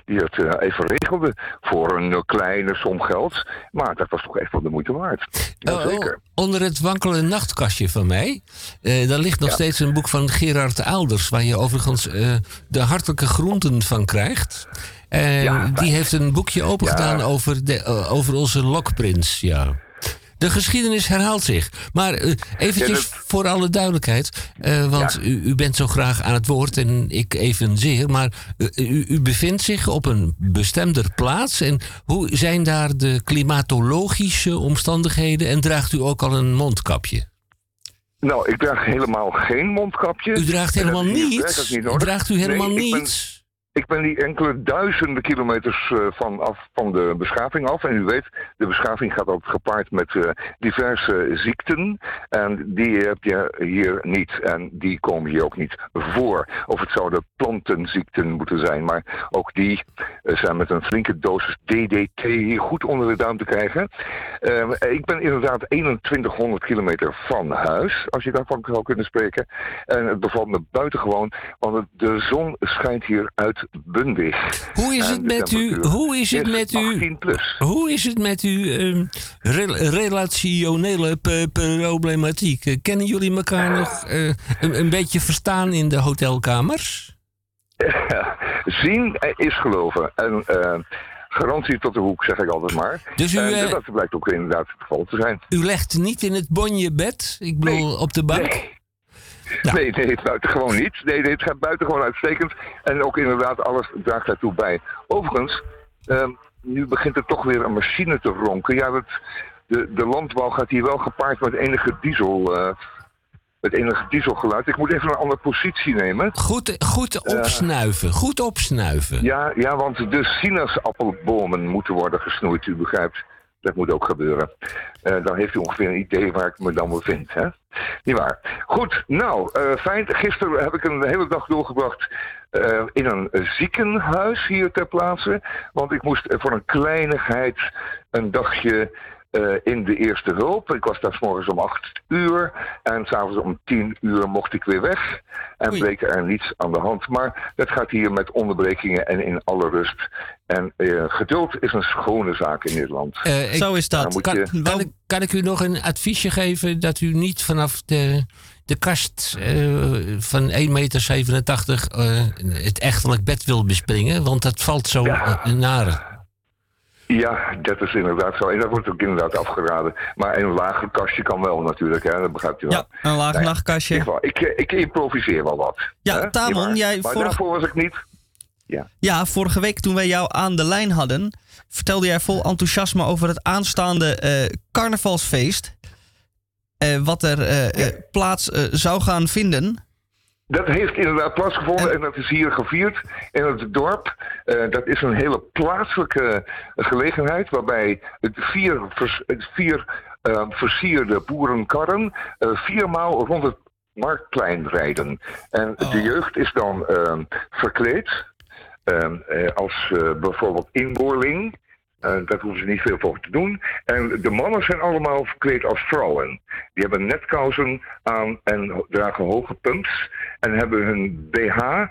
Die het eh, even regelde voor een eh, kleine som geld. Maar dat was toch echt wel de moeite waard. Jazeker. onder het wankele nachtkastje van mij. eh, daar ligt nog Ja. steeds een boek van Gerard Aalders. Waar je overigens eh, de hartelijke groenten van krijgt. En Ja, die heeft een boekje opengedaan Ja. over, de, eh, over onze lokprins. Ja. De geschiedenis herhaalt zich. Maar eh, eventjes Ja, dat- voor alle duidelijkheid. eh, want u, u bent zo graag aan het woord en ik evenzeer. Maar u, u bevindt zich op een bestemder plaats. En hoe zijn daar de klimatologische omstandigheden? En draagt u ook al een mondkapje? Nou, ik draag helemaal geen mondkapje. U draagt helemaal niets? niet nodig. Draagt u helemaal Nee, niets? Ik ben die enkele duizenden kilometers eh, van, af, van de beschaving af. En u weet, de beschaving gaat ook gepaard met eh, diverse ziekten. En die heb je hier niet. En die komen hier ook niet voor. Of het zouden plantenziekten moeten zijn. Maar ook die eh, zijn met een flinke dosis DDT hier goed onder de duim te krijgen. Ik ben inderdaad 2100 kilometer van huis, als je daarvan zou kunnen spreken. En het bevalt me buitengewoon, want de zon schijnt hier uitbundig. Hoe is het met u? Hoe is het met u? 18 plus. Hoe is het met uw ehm, rel- relationele problematiek? Eh, Kennen jullie elkaar nog eh, een, een beetje verstaan in de hotelkamers? Zien is geloven. En eh, garantie tot de hoek, zeg ik altijd maar. Dus u, en eh, dat blijkt ook inderdaad het geval te zijn. U legt niet in het bonje bed? Ik bedoel, Nee. op de bank? Nee. Ja. Nee, nee, het buitengewoon niet. Nee, nee, het gaat buitengewoon uitstekend. En ook inderdaad, alles draagt daartoe bij. Overigens, ehm, nu begint er toch weer een machine te ronken. Ja, dat, de, de landbouw gaat hier wel gepaard met enige diesel... eh, met enige dieselgeluid. Ik moet even een andere positie nemen. Goed, goed opsnuiven, goed opsnuiven. Ja, ja, want de sinaasappelbomen moeten worden gesnoeid, u begrijpt. Dat moet ook gebeuren. Eh, dan heeft u ongeveer een idee waar ik me dan bevind, hè? Niet waar. Goed, nou, eh, fijn. Gisteren heb ik een hele dag doorgebracht eh, in een ziekenhuis hier ter plaatse. Want ik moest voor een kleinigheid een dagje eh, in de eerste hulp. Ik was daar 's morgens om 8 uur en s'avonds om 10 uur mocht ik weer weg. En Oei. bleek er niets aan de hand. Maar het gaat hier met onderbrekingen en in alle rust. En eh, geduld is een schone zaak in Nederland. Eh, ik- Zo is dat. kan, je- kan, ik, kan ik u nog een adviesje geven dat u niet vanaf de, de kast eh, van 1,87 meter eh, het echtelijk bed wil bespringen? Want dat valt zo Ja. nare. Ja, dat is inderdaad zo. En dat wordt ook inderdaad afgeraden. Maar een lager kastje kan wel natuurlijk, hè? dat begrijpt u wel. Ja, een laag ja, nachtkastje. Ik, eh, ik improviseer wel wat. Ja, hè? Tamon, jij Maar vorig- daarvoor was ik niet. Ja, vorige week toen wij jou aan de lijn hadden, vertelde jij vol enthousiasme over het aanstaande eh, carnavalsfeest. Eh, wat er plaats zou gaan vinden. Dat heeft inderdaad plaatsgevonden En- en, dat is hier gevierd in het dorp. Eh, dat is een hele plaatselijke gelegenheid waarbij het vier, vers- vier eh, versierde boerenkarren eh, viermaal rond het marktplein rijden. En de jeugd is dan eh, verkleed eh, eh, als bijvoorbeeld inboorling. Eh, daar hoeven ze niet veel voor te doen. En de mannen zijn allemaal verkleed als vrouwen. Die hebben netkousen aan en dragen hoge pumps. En hebben hun BH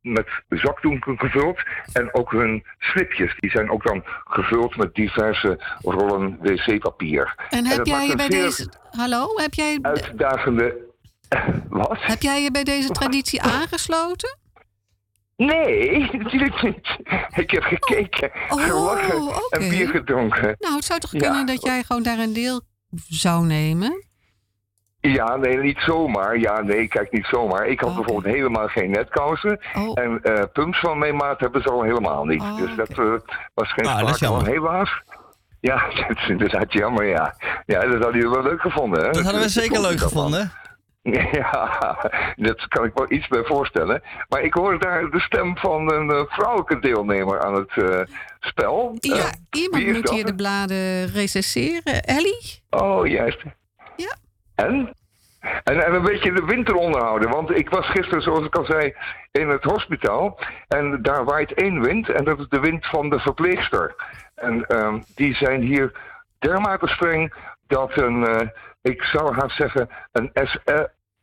met zakdoeken gevuld. En ook hun slipjes. Die zijn ook dan gevuld met diverse rollen wc-papier. En heb jij je bij deze... Hallo? Heb jij, Uitdagende. Wat? heb jij je bij deze traditie aangesloten? Nee, natuurlijk niet. Ik heb gekeken, Oh, gelachen oké. en bier gedronken. Nou, het zou toch Ja. kunnen dat jij gewoon daar een deel zou nemen? Ja, nee, niet zomaar. Ja, nee, kijk, niet zomaar. Ik had Oh, bijvoorbeeld helemaal geen netkousen. Oh, En eh pumps van mijn maat hebben ze al helemaal niet. Oh, dus dat eh, was geen Ah, sprake van. Helaas. Ja, dat is inderdaad jammer, ja. Ja, dat hadden jullie wel leuk gevonden, hè? Dat hadden we zeker leuk gevonden. Ja, dat kan ik wel iets bij voorstellen. Maar ik hoorde daar de stem van een eh, vrouwelijke deelnemer aan het eh, spel. ja, Eh, iemand moet dat? hier de bladen recenseren. Ellie? Oh, juist. Ja. En? En, en een beetje de winter onderhouden. Want ik was gisteren, zoals ik al zei, in het hospitaal. En daar waait één wind. En dat is de wind van de verpleegster. En ehm, die zijn hier dermate streng dat een, ik zou haast zeggen, een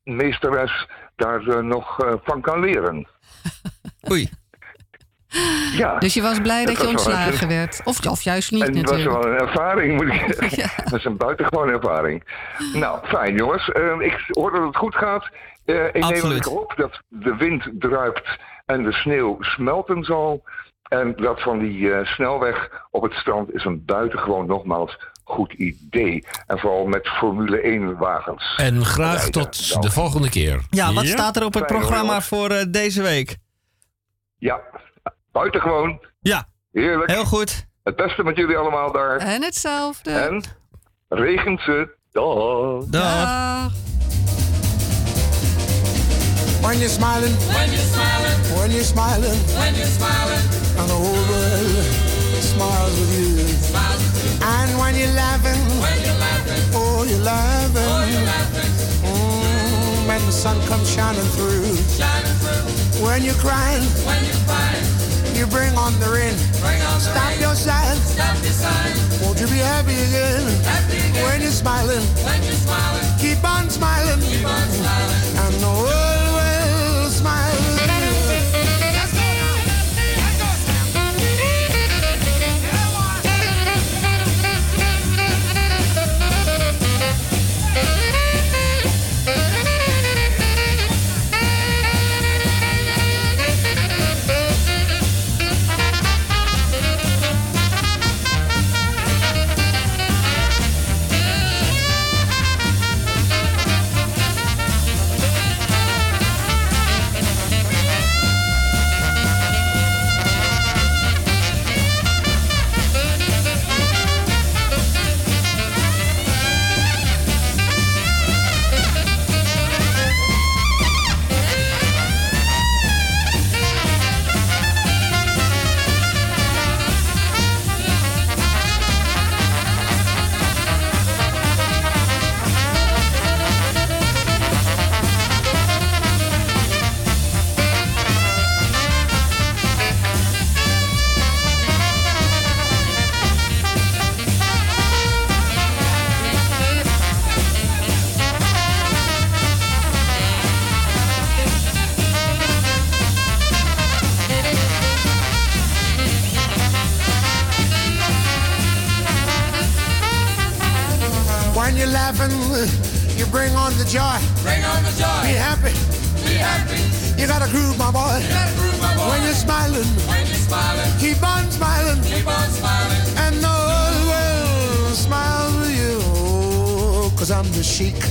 SE-meesteres daar eh, nog eh, van kan leren. Oei. Ja. Dus je was blij dat Dat je ontslagen werd. Of, of juist niet En dat was wel een ervaring, moet ik zeggen. Ja. Dat is een buitengewone ervaring. Nou, fijn jongens. Eh, ik hoor dat het goed gaat. Eh, ik neem Absoluut. op dat de wind druipt en de sneeuw smelten zal. En dat van die eh, snelweg op het strand is een buitengewoon nogmaals goed idee. En vooral met Formule 1 wagens. En graag Rijden. tot de volgende keer. Ja, wat staat er op het programma voor eh, deze week? Ja, buitengewoon. Ja, Heerlijk. heel goed. Het beste met jullie allemaal daar. En hetzelfde. En regent ze. Dag. Dag. Dag. When you're smiling, when you're smiling, when you're smiling, when you're smiling, and the whole world smiles with you. And when you're laughing, when you're laughing, oh you're laughing, oh, you're laughing. Mm, when the sun comes shining through, shining through. When you're crying, when you're crying, you bring on the rain. Bring on the Stop rain. your sighing, stop your sighing. Won't you be happy again? Happy again. When you're smiling, when you're smiling, keep on smiling, keep on smiling, and the world will smile sheik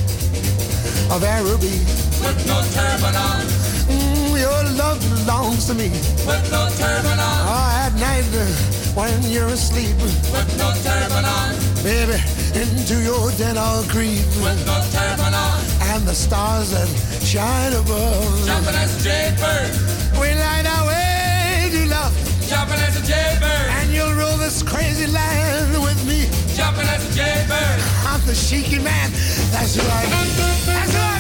of Araby. With no turban on. Mm, your love belongs to me. With no turban on. Oh, at night uh, when you're asleep, With no turban on. baby, into your den I'll creep. With no turban on. And the stars that shine above. Jumping as a jaybird. We light our way to love. Jumping as a jaybird. And you'll rule this crazy land with me. Jumping as a jaybird. I'm the cheeky man. That's right. That's right.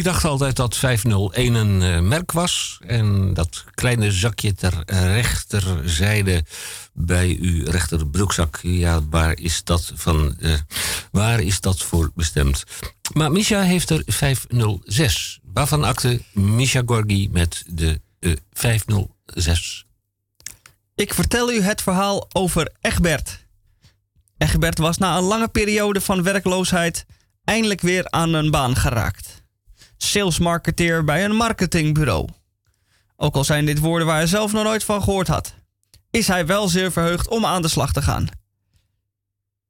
Ik dacht altijd dat 501 een eh, merk was. En dat kleine zakje ter rechterzijde bij uw rechterbroekzak. Ja, waar is dat, van, eh, waar is dat voor bestemd? Maar Misha heeft er 506. Waarvan akte Misha Gorgi met de eh, 506? Ik vertel u het verhaal over Egbert. Egbert was na een lange periode van werkloosheid eindelijk weer aan een baan geraakt. Salesmarketeer bij een marketingbureau. Ook al zijn dit woorden waar hij zelf nog nooit van gehoord had, is hij wel zeer verheugd om aan de slag te gaan.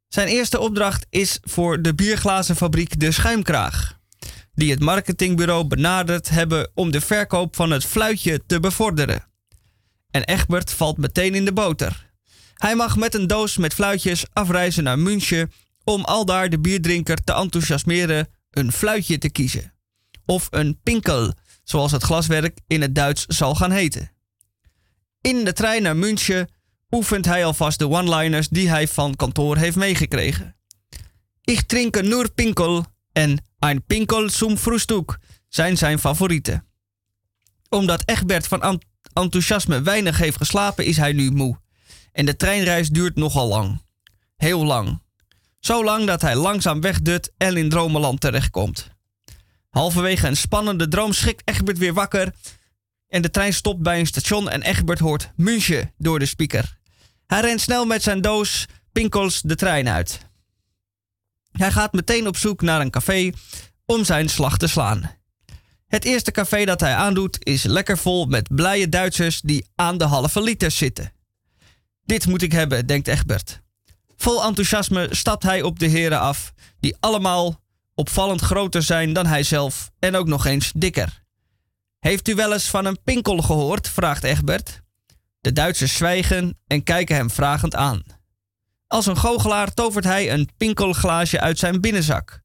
Zijn eerste opdracht is voor de bierglazenfabriek De Schuimkraag, die het marketingbureau benaderd hebben om de verkoop van het fluitje te bevorderen. En Egbert valt meteen in de boter. Hij mag met een doos met fluitjes afreizen naar München om aldaar de bierdrinker te enthousiasmeren een fluitje te kiezen. Of een pinkel, zoals het glaswerk in het Duits zal gaan heten. In de trein naar München oefent hij alvast de one-liners die hij van kantoor heeft meegekregen. Ich trinke nur Pinkel en ein Pinkel zum Frühstück zijn zijn favorieten. Omdat Egbert van ent- enthousiasme weinig heeft geslapen, is hij nu moe. En de treinreis duurt nogal lang. Heel lang. Zo lang dat hij langzaam wegdut en in dromenland terechtkomt. Halverwege een spannende droom schrikt Egbert weer wakker. En de trein stopt bij een station en Egbert hoort München door de speaker. Hij rent snel met zijn doos pinkels de trein uit. Hij gaat meteen op zoek naar een café om zijn slag te slaan. Het eerste café dat hij aandoet is lekker vol met blije Duitsers die aan de halve liter zitten. Dit moet ik hebben, denkt Egbert. Vol enthousiasme stapt hij op de heren af, die allemaal opvallend groter zijn dan hij zelf en ook nog eens dikker. Heeft u wel eens van een pinkel gehoord? vraagt Egbert. De Duitsers zwijgen en kijken hem vragend aan. Als een goochelaar tovert hij een pinkelglaasje uit zijn binnenzak.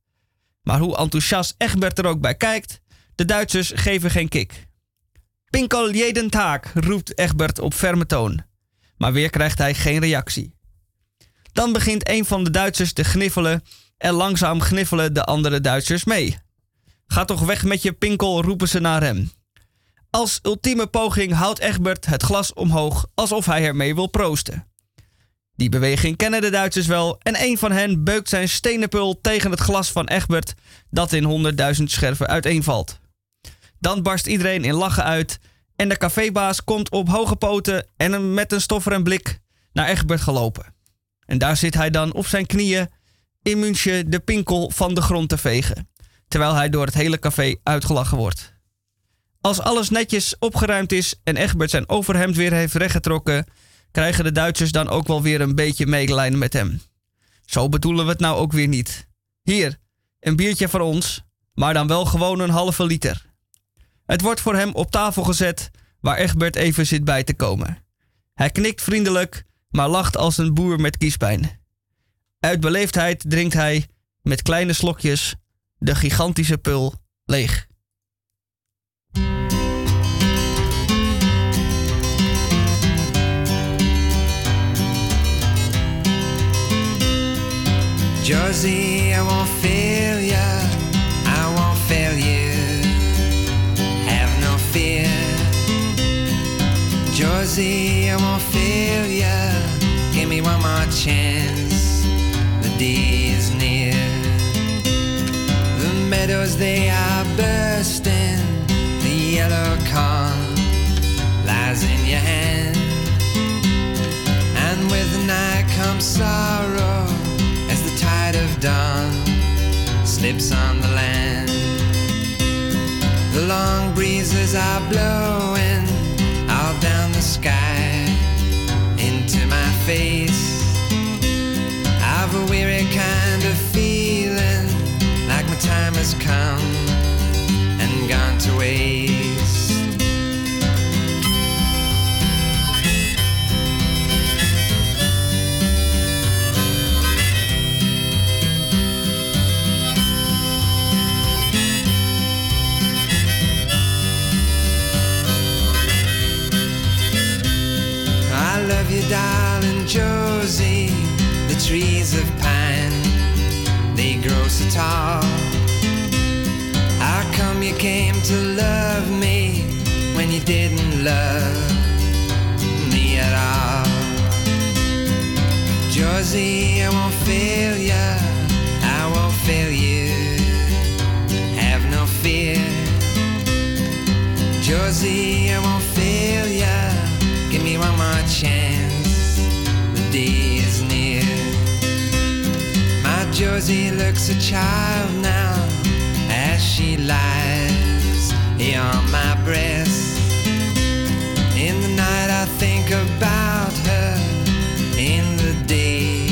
Maar hoe enthousiast Egbert er ook bij kijkt, de Duitsers geven geen kik. Pinkel jeden taak, roept Egbert op ferme toon. Maar weer krijgt hij geen reactie. Dan begint een van de Duitsers te gniffelen en langzaam gniffelen de andere Duitsers mee. Ga toch weg met je pinkel, roepen ze naar hem. Als ultieme poging houdt Egbert het glas omhoog alsof hij ermee wil proosten. Die beweging kennen de Duitsers wel en een van hen beukt zijn stenen pul tegen het glas van Egbert dat in honderdduizend scherven uiteenvalt. Dan barst iedereen in lachen uit en de cafébaas komt op hoge poten en met een stoffer en blik naar Egbert gelopen. En daar zit hij dan op zijn knieën in München de pinkel van de grond te vegen, terwijl hij door het hele café uitgelachen wordt. Als alles netjes opgeruimd is en Egbert zijn overhemd weer heeft rechtgetrokken, krijgen de Duitsers dan ook wel weer een beetje medelijden met hem. Zo bedoelen we het nou ook weer niet. Hier, een biertje voor ons, maar dan wel gewoon een halve liter. Het wordt voor hem op tafel gezet, waar Egbert even zit bij te komen. Hij knikt vriendelijk, maar lacht als een boer met kiespijn. Uit beleefdheid drinkt hij, met kleine slokjes, de gigantische pul leeg. Josie, I won't fail ya. I won't fail you. Have no fear. Josie, I won't fail ya. Give me one more chance. Meadows, they are bursting. The yellow corn lies in your hand. And with the night comes sorrow as the tide of dawn slips on the land. The long breezes are blowing all down the sky into my face. Has come and gone to waste. I love you, darling Josie. The trees of pine, they grow so tall. You came to love me when you didn't love me at all? Josie, I won't fail ya. I won't fail you. Have no fear. Josie, I won't fail ya. Give me one more chance. The day is near. My Josie looks a child now as she lies here on my breast. In the night, I think about her. In the day,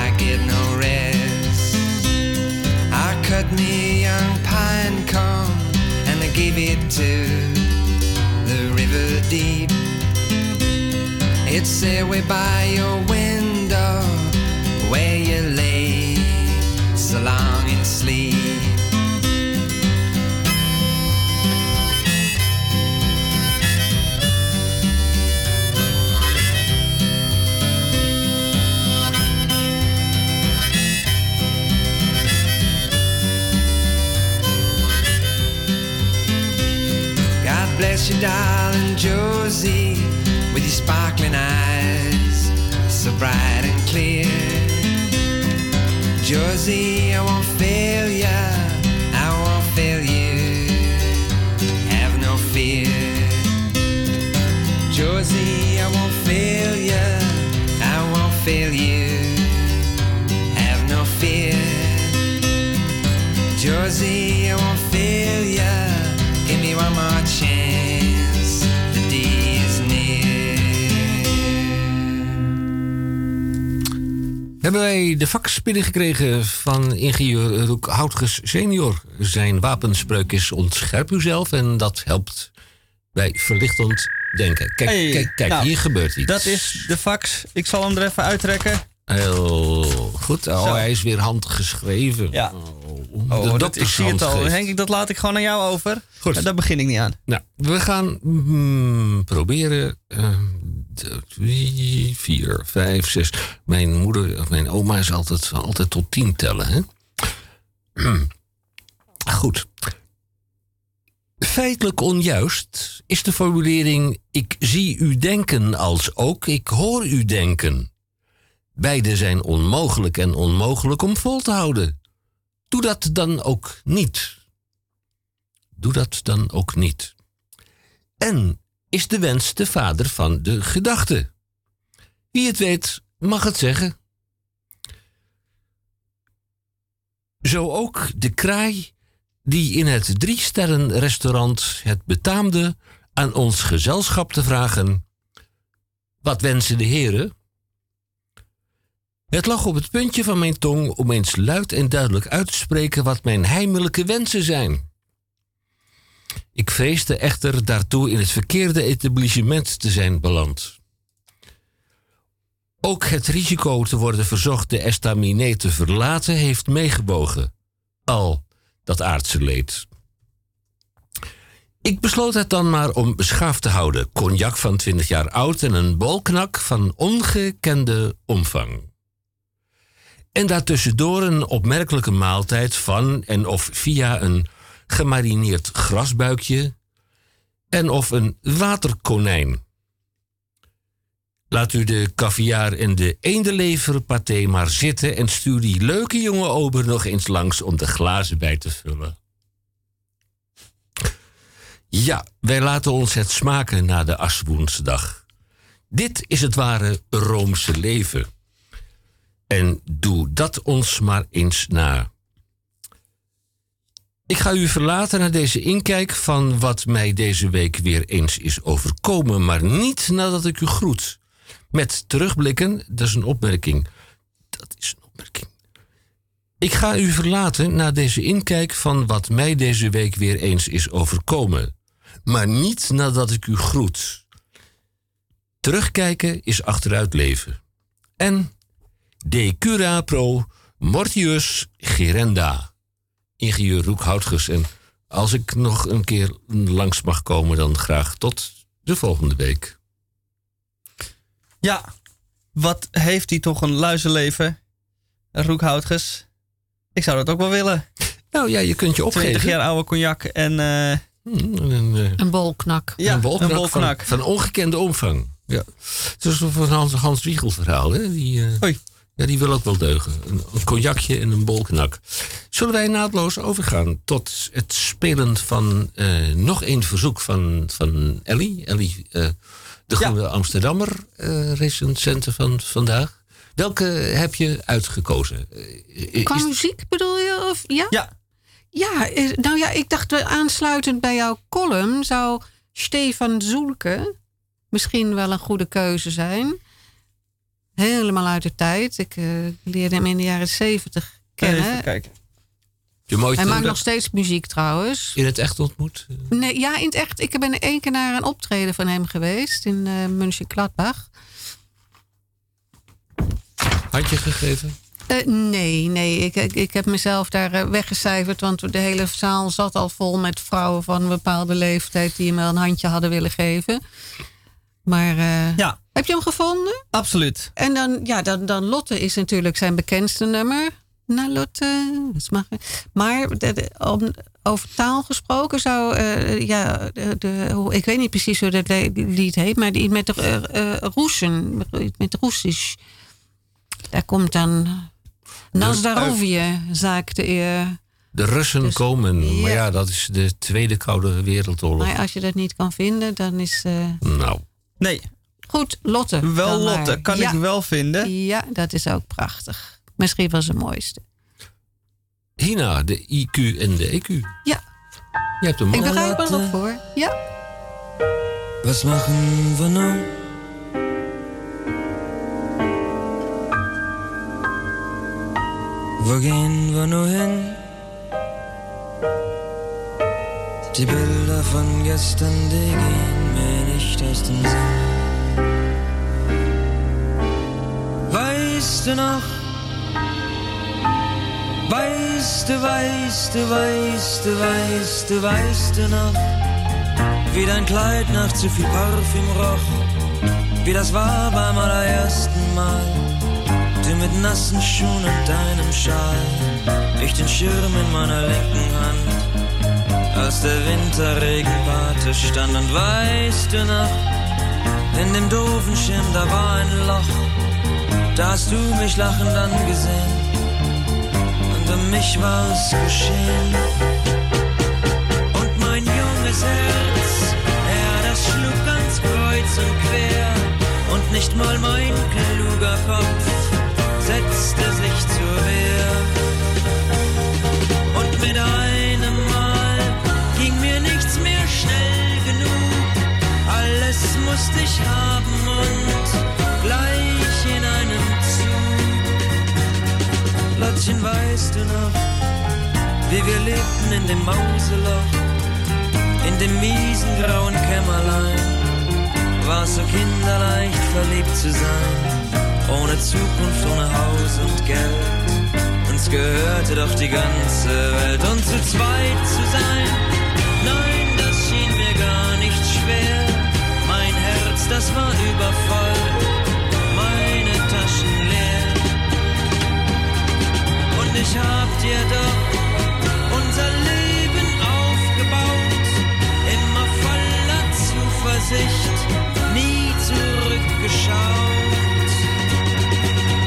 I get no rest. I cut me a young pine cone and I gave it to the river deep. It's there way by your window God you, darling Josie, with your sparkling eyes, so bright and clear. Josie, I won't Hebben wij de fax binnengekregen van ingenieur Roek Houtges senior. Zijn wapenspreuk is ontscherp uzelf en dat helpt bij verlichtend denken. Kijk, Hey, kijk, kijk, nou, hier gebeurt iets. Dat is de fax. Ik zal hem er even uittrekken. Heel goed. Oh, Zo. hij is weer handgeschreven. Ja. Oh, Oh, de dat, ik zie het al. Henk, dat laat ik gewoon aan jou over. Goed. En Daar begin ik niet aan. Nou, we gaan mm, proberen. eh, drie, vier, vijf, zes. Mijn moeder, of mijn oma is altijd, altijd tot tien tellen. Hè? Goed. Feitelijk onjuist is de formulering: Ik zie u denken als ook ik hoor u denken. Beide zijn onmogelijk en onmogelijk om vol te houden. Doe dat dan ook niet. Doe dat dan ook niet. En is de wens de vader van de gedachte? Wie het weet, mag het zeggen. Zo ook de kraai die in het drie-sterren-restaurant het betaamde aan ons gezelschap te vragen: Wat wensen de heren? Het lag op het puntje van mijn tong om eens luid en duidelijk uit te spreken wat mijn heimelijke wensen zijn. Ik vreesde echter daartoe in het verkeerde etablissement te zijn beland. Ook het risico te worden verzocht de estaminet te verlaten heeft meegebogen. Al dat aardse leed. Ik besloot het dan maar om beschaafd te houden. Cognac van 20 jaar oud en een bolknak van ongekende omvang. En daartussendoor een opmerkelijke maaltijd van en of via een gemarineerd grasbuikje en of een waterkonijn. Laat u de caviar en de eendenleverpaté maar zitten en stuur die leuke jonge ober nog eens langs om de glazen bij te vullen. Ja, wij laten ons het smaken na de Aswoensdag. Dit is het ware Roomse leven. En doe dat ons maar eens na. Ik ga u verlaten naar deze inkijk van wat mij deze week weer eens is overkomen, maar niet nadat ik u groet. Met terugblikken, dat is een opmerking. Dat is een opmerking. Ik ga u verlaten naar deze inkijk van wat mij deze week weer eens is overkomen, maar niet nadat ik u groet. Terugkijken is achteruit leven. En de cura pro mortius gerenda. Ingenieur Roek Houtges. En als ik nog een keer langs mag komen, dan graag tot de volgende week. Ja, wat heeft hij toch een luizenleven, Roekhoutges. Ik zou dat ook wel willen. Nou ja, je kunt je 20 opgeven. jaar oude cognac en eh, Hmm, Een, eh, Een bolknak. ja, een bolknak, een bolknak. Van, van ongekende omvang. Ja. Het is een Hans, Hans Wiegel verhaal. Hè? Die, eh, Oei. Ja, die wil ook wel deugen. Een, een cognacje en een bolknak. Zullen wij naadloos overgaan tot het spelen van eh, nog één verzoek van, van Ellie. Ellie, eh, de Ja. Groene Amsterdammer recensente van vandaag. Welke heb je uitgekozen? Qua is- muziek bedoel je? Of, ja? Ja, Ja, nou ja, ik dacht aansluitend bij jouw column zou Stefan Zoelke misschien wel een goede keuze zijn. Helemaal uit de tijd. Ik eh, leerde hem in de jaren zeventig kennen. even kijken. je Hij maakt dat nog steeds muziek trouwens. in het echt ontmoet? Nee, ja, in het echt. Ik ben één keer naar een optreden van hem geweest in eh München-Gladbach. Handje gegeven? Eh, nee, nee. Ik, ik, ik heb mezelf daar weggecijferd. Want de hele zaal zat al vol met vrouwen van een bepaalde leeftijd. die hem wel een handje hadden willen geven. Maar eh, Ja, heb je hem gevonden? absoluut. En dan, ja, dan, dan Lotte is natuurlijk zijn bekendste nummer. Nou, Lotte. dat mag- Maar de- de- om, over taal gesproken zou. eh, ja, de, de- hoe- ik weet niet precies hoe dat lied heet. Maar die met de uh, Roesen. Met Russisch. Daar komt dan. Nazdarovje, zaakte eer. De Russen Dus- komen. Maar ja. dat is de Tweede Koude Wereldoorlog. Maar als je dat niet kan vinden, dan is. eh, Nou, Nee, goed, Lotte. wel. Lotte. Kan ja. ik wel vinden. Ja, dat is ook prachtig. Misschien wel zijn mooiste. Hina, de IQ en de EQ. Ja. Je hebt hem Ik begrijp er nog voor. Ja. Was machen wir nun? Wo gehen wir nur hin? Die Bilder von gestern, die gehen mir nicht aus dem Sinn. Weißt du noch? Weißt du, weißt du, weißt du, weißt du, weißt du noch? Wie dein Kleid nach zu viel Parfüm roch, wie das war beim allerersten Mal. Du mit nassen Schuhen und deinem Schal, ich den Schirm in meiner linken Hand, als der Winterregen Pate stand. Und weißt du noch, in dem doofen Schirm, da war ein Loch, da hast du mich lachend angesehen und um mich war es geschehen. Und mein junges Herz, ja, das schlug ganz kreuz und quer. Und nicht mal mein kluger Kopf setzte sich zur Wehr. Und mit einem Mal ging mir nichts mehr schnell genug. Alles musste ich haben und gleich du noch, wie wir lebten in dem Mauseloch, in dem miesen grauen Kämmerlein, war so kinderleicht verliebt zu sein, ohne Zukunft, ohne Haus und Geld. Uns gehörte doch die ganze Welt und zu zweit zu sein. Nein, das schien mir gar nicht schwer. Mein Herz, das war übervoll, ich hab doch unser Leben aufgebaut, immer voller Zuversicht, nie zurückgeschaut.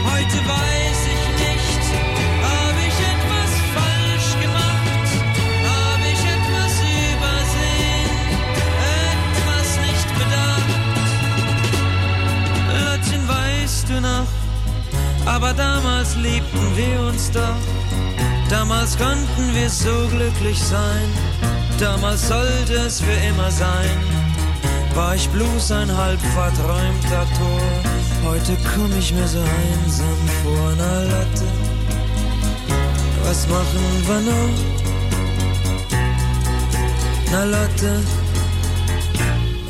Heute weiß ich nicht, hab ich etwas falsch gemacht, hab ich etwas übersehen, etwas nicht bedacht. Lottchen, weißt du noch, aber damals liebten wir uns doch, damals konnten wir so glücklich sein, damals sollte es für immer sein. War ich bloß ein halb verträumter Tor, heute komm ich mir so einsam vor, na Lotte, was machen wir noch? Na Lotte,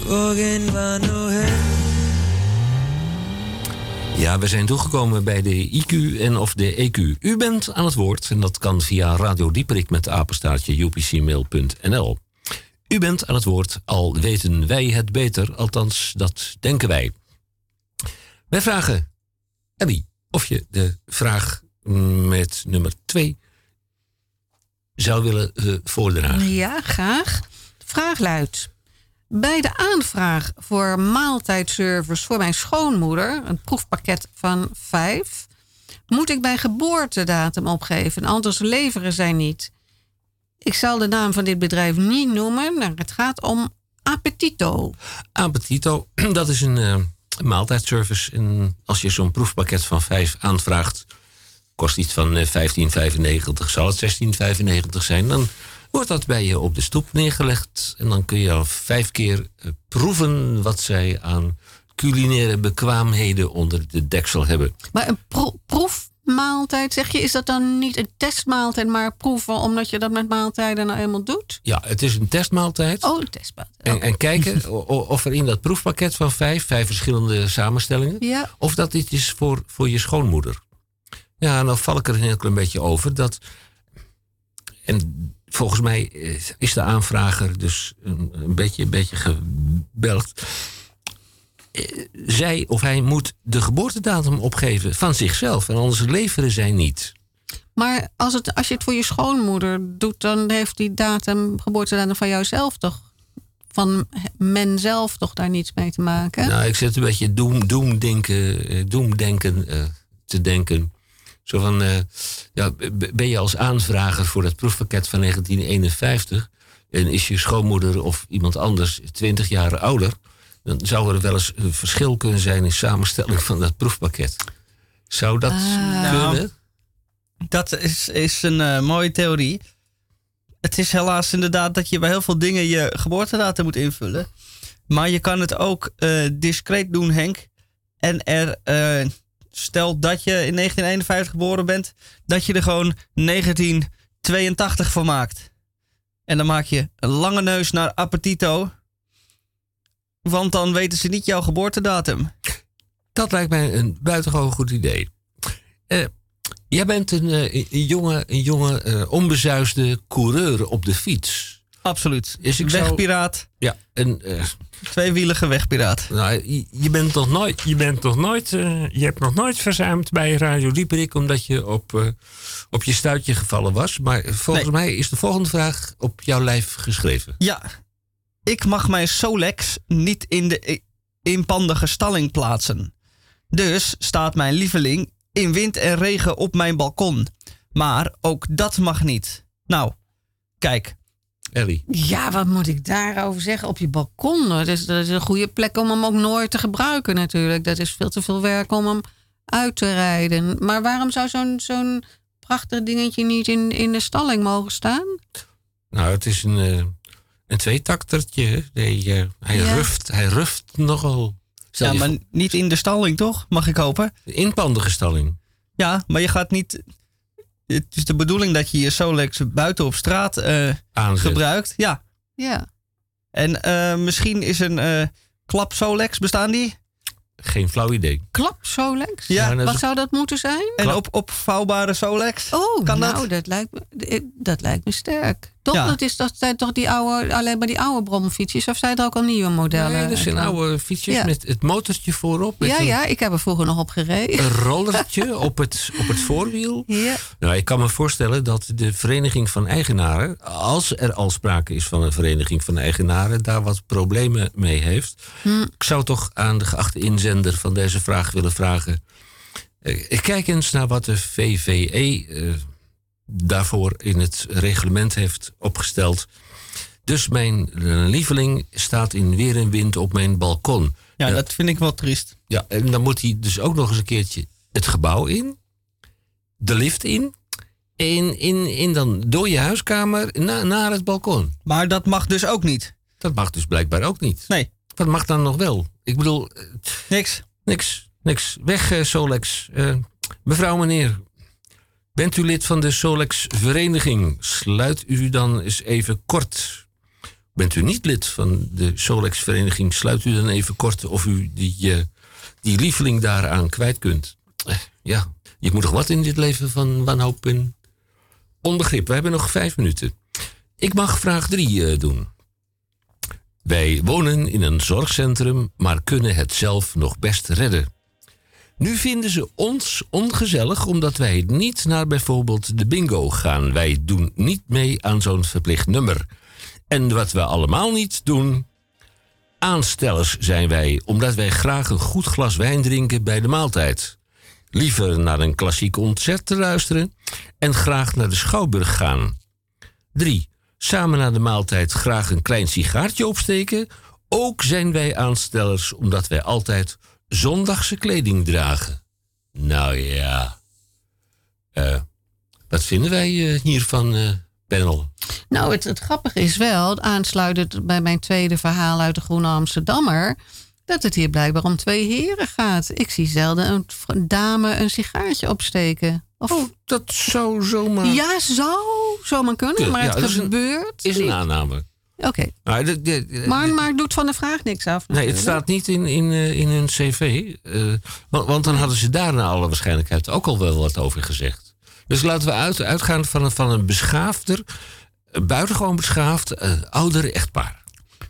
wo gehen wir nur hin? Ja, we zijn toegekomen bij de IQ en of de EQ. U bent aan het woord en dat kan via Radio Dieperik met apenstaartje upcmail.nl. U bent aan het woord, al weten wij het beter, althans dat denken wij. Wij vragen Abby of je de vraag met nummer 2 zou willen eh, voordragen. Ja, graag. Vraag luidt. Bij de aanvraag voor maaltijdservice voor mijn schoonmoeder, een proefpakket van vijf, moet ik mijn geboortedatum opgeven, anders leveren zij niet. Ik zal de naam van dit bedrijf niet noemen, maar het gaat om Appetito. Appetito, dat is een eh, maaltijdservice. En als je zo'n proefpakket van vijf aanvraagt, kost iets van eh, 15,95. Zal het 16,95 zijn, dan wordt dat bij je op de stoep neergelegd. En dan kun je al vijf keer eh, proeven wat zij aan culinaire bekwaamheden onder de deksel hebben. Maar een pro- proefmaaltijd, zeg je, is dat dan niet een testmaaltijd, maar proeven omdat je dat met maaltijden nou eenmaal doet? Ja, het is een testmaaltijd. Oh, een testmaaltijd. En, en kijken o- o- of er in dat proefpakket van vijf, vijf verschillende samenstellingen, Ja. of dat dit is voor, voor je schoonmoeder. Ja, nou val ik er een heel klein beetje over. Dat, en volgens mij eh, is de aanvrager dus een, een, beetje, een beetje gebeld. Eh, Zij of hij moet de geboortedatum opgeven van zichzelf. En anders leveren zij niet. Maar als, het, als je het voor je schoonmoeder doet, dan heeft die datum, geboortedatum van jouzelf toch, van men zelf toch daar niets mee te maken? Nou, ik zit een beetje doem, doemdenken, eh, doemdenken eh, te denken. Zo van, eh, ja, ben je als aanvrager voor dat proefpakket van 1951... en is je schoonmoeder of iemand anders 20 jaar ouder... dan zou er wel eens een verschil kunnen zijn in samenstelling van dat proefpakket. Zou dat Nou, kunnen? Dat is, is een eh, mooie theorie. Het is helaas inderdaad dat je bij heel veel dingen je geboortedatum moet invullen. Maar je kan het ook eh, discreet doen, Henk. En er, eh, stel dat je in 1951 geboren bent, dat je er gewoon 1982 van maakt. En dan maak je een lange neus naar Appetito. Want dan weten ze niet jouw geboortedatum. Dat lijkt mij een buitengewoon goed idee. Eh, jij bent een, eh, een jonge, een jonge eh, onbezuisde coureur op de fiets. Absoluut. Dus ik zou- Wegpiraat. Ja, en eh, Tweewielige wegpiraat. Nou, je, je bent nog nooit, je bent nog nooit, eh, je hebt nog nooit verzuimd bij Radio Dieperik omdat je op, eh, op je stuitje gevallen was. Maar volgens mij is de volgende vraag op jouw lijf geschreven. Ja, ik mag mijn Solex niet in de inpandige stalling plaatsen. Dus staat mijn lieveling in wind en regen op mijn balkon. Maar ook dat mag niet. Nou, kijk. Ellie. Ja, wat moet ik daarover zeggen? Op je balkon. Dat is, dat is een goede plek om hem ook nooit te gebruiken natuurlijk. Dat is veel te veel werk om hem uit te rijden. Maar waarom zou zo'n zo'n prachtig dingetje niet in, in de stalling mogen staan? Nou, het is een, eh, een tweetaktertje. Nee, eh, hij, Ja. ruft, hij ruft nogal. Stel Ja, maar niet in de stalling, toch? Mag ik hopen? De inpandige stalling. Ja, maar je gaat niet... het is de bedoeling dat je je Solex buiten op straat eh, gebruikt. Ja. Ja. En eh, misschien is een eh, klap Solex, bestaan die? Geen flauw idee. Klap Solex? Ja, Wat zou dat moeten zijn? En op, opvouwbare Solex? Oh, Kan nou, dat? dat? lijkt me, dat lijkt me sterk. Toch? Ja. Dat, is, dat zijn toch die oude, alleen maar die oude bromfietsjes? Of zijn er ook al nieuwe modellen? Nee, dat zijn oude fietsjes Ja. met het motortje voorop. Met Ja, een, ja, ik heb er vroeger nog op gereden. een rollertje op het, op het voorwiel. Ja. Nou, ik kan me voorstellen dat de vereniging van eigenaren, als er al sprake is van een vereniging van eigenaren, daar wat problemen mee heeft. Ik zou toch aan de geachte inzender van deze vraag willen vragen. eh, kijk eens naar wat de VVE eh, daarvoor in het reglement heeft opgesteld. Dus mijn eh, lieveling staat in weer en wind op mijn balkon. Ja, dat vind ik wel triest. Ja, en dan moet hij dus ook nog eens een keertje het gebouw in, de lift in, en in, in dan door je huiskamer na, naar het balkon. Maar dat mag dus ook niet. Dat mag dus blijkbaar ook niet. Nee, Wat mag dan nog wel? Ik bedoel, eh, niks. niks, niks. Weg, eh, Solex. Mevrouw, meneer, bent u lid van de Solex-vereniging? Sluit u dan eens even kort. Bent u niet lid van de Solex-vereniging? Sluit u dan even kort of u die, eh, die lieveling daaraan kwijt kunt. Eh, ja, je moet toch wat in dit leven van wanhoop en onbegrip. We hebben nog vijf minuten. Ik mag vraag drie eh, doen. Wij wonen in een zorgcentrum, maar kunnen het zelf nog best redden. Nu vinden ze ons ongezellig omdat wij niet naar bijvoorbeeld de bingo gaan. Wij doen niet mee aan zo'n verplicht nummer. En wat we allemaal niet doen. Aanstellers zijn wij, omdat wij graag een goed glas wijn drinken bij de maaltijd. Liever naar een klassiek concert te luisteren en graag naar de schouwburg gaan. 3. Samen na de maaltijd graag een klein sigaartje opsteken. Ook zijn wij aanstellers omdat wij altijd zondagse kleding dragen. Nou ja. Eh, wat vinden wij eh, hiervan, eh panel? Nou, het, het grappige is wel, aansluitend bij mijn tweede verhaal uit de Groene Amsterdammer, dat het hier blijkbaar om twee heren gaat. Ik zie zelden een dame een sigaartje opsteken. Of, Oh, dat zou zomaar... ja, zou zomaar kunnen, maar ja, het gebeurt. Is een aanname. Oké, Nou, maar, maar het doet van de vraag niks af. Nee, het staat niet in, in, eh, in hun cv. eh, want, want dan hadden ze daar naar alle waarschijnlijkheid ook al wel wat over gezegd. Dus laten we uit, uitgaan van een, van een beschaafder, buitengewoon beschaafd, eh, ouder echtpaar.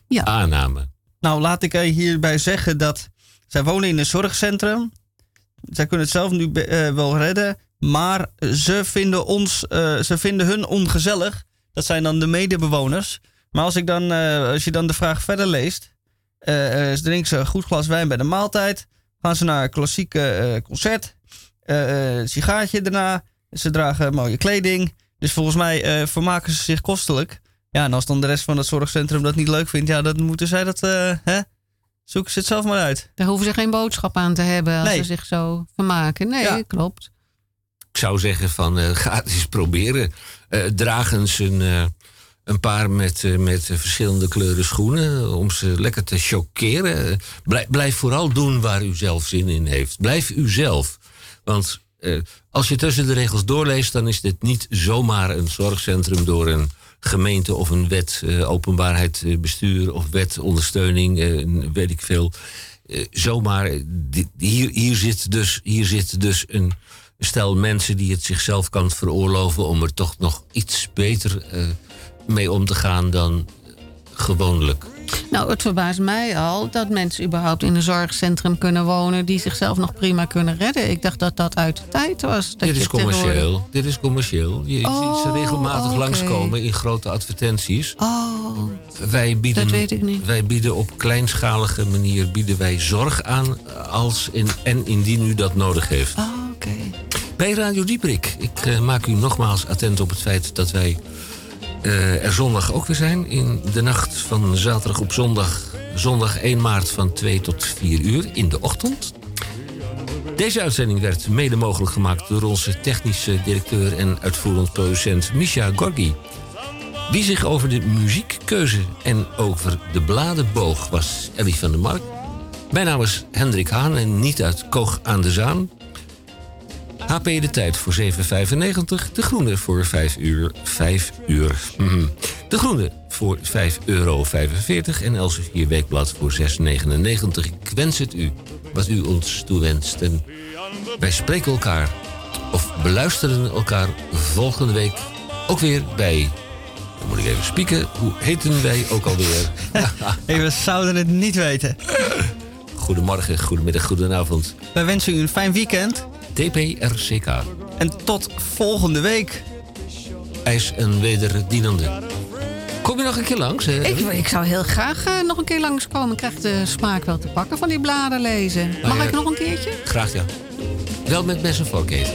Ja. Aanname. Nou, laat ik hierbij zeggen dat zij wonen in een zorgcentrum. Zij kunnen het zelf nu wel redden. Maar ze vinden, ons, eh, ze vinden hun ongezellig. Dat zijn dan de medebewoners. Maar als, ik dan, eh, als je dan de vraag verder leest. eh eh, ze drinken ze een goed glas wijn bij de maaltijd. Gaan ze naar een klassieke eh, concert. eh, eh, sigaartje daarna. Ze dragen mooie kleding. Dus volgens mij eh, vermaken ze zich kostelijk. Ja, en als dan de rest van het zorgcentrum dat niet leuk vindt, ja, dan moeten zij dat, eh, hè? Zoeken ze het zelf maar uit. Daar hoeven ze geen boodschap aan te hebben als Nee. ze zich zo vermaken. Nee, Ja. klopt. Ik zou zeggen van, eh, ga het eens proberen. Eh draag eens een, eh, een paar met, eh, met eh, verschillende kleuren schoenen... om ze lekker te choqueren. Eh, Blijf, blijf vooral doen waar u zelf zin in heeft. Blijf uzelf. Want eh, als je tussen de regels doorleest... dan is dit niet zomaar een zorgcentrum door een gemeente... of een wet eh, openbaarheid eh, bestuur of wet ondersteuning, eh, weet ik veel... Eh, zomaar, eh, hier, hier zit dus, hier zit dus een stel mensen die het zichzelf kan veroorloven om er toch nog iets beter eh, mee om te gaan dan gewoonlijk. Nou, het verbaast mij al dat mensen überhaupt in een zorgcentrum kunnen wonen die zichzelf nog prima kunnen redden. Ik dacht dat dat uit de tijd was. Dat Dit is commercieel. Dit is commercieel. Je ziet ze Oh, regelmatig langskomen in grote advertenties. Oh, Wij bieden, Dat weet ik niet. Wij bieden op kleinschalige manier bieden wij zorg aan als in, en indien u dat nodig heeft. oh oké. Bij Radio Dieprik. Ik eh, maak u nogmaals attent op het feit dat wij eh, er zondag ook weer zijn. In de nacht van zaterdag op zondag. Zondag 1 maart van 2 tot 4 uur in de ochtend. Deze uitzending werd mede mogelijk gemaakt door onze technische directeur en uitvoerend producent Misha Gorgi. Wie zich over de muziekkeuze en over de bladen boog was Ellie van der Mark. Mijn naam is Hendrik Haan en niet uit Koog aan de Zaan. HP de tijd voor 7,95. De groene voor 5 uur. 5 uur. Mhm. De groene voor 5,45 euro. En Elsevier Weekblad voor 6,99. Ik wens het u wat u ons toewenst. En wij spreken elkaar of beluisteren elkaar volgende week ook weer bij... Dan moet ik even spieken. Hoe heten wij ook alweer? Hey, we zouden het niet weten. Goedemorgen, goedemiddag, goedenavond. Wij wensen u een fijn weekend. TPRCK. En tot volgende week. IJs en wederdienende. Kom je nog een keer langs? hè? Ik, ik zou heel graag eh, nog een keer langskomen. Ik krijg de smaak wel te pakken van die bladen lezen. Mag ja. ik nog een keertje? Graag ja. Wel met mes en vork eten.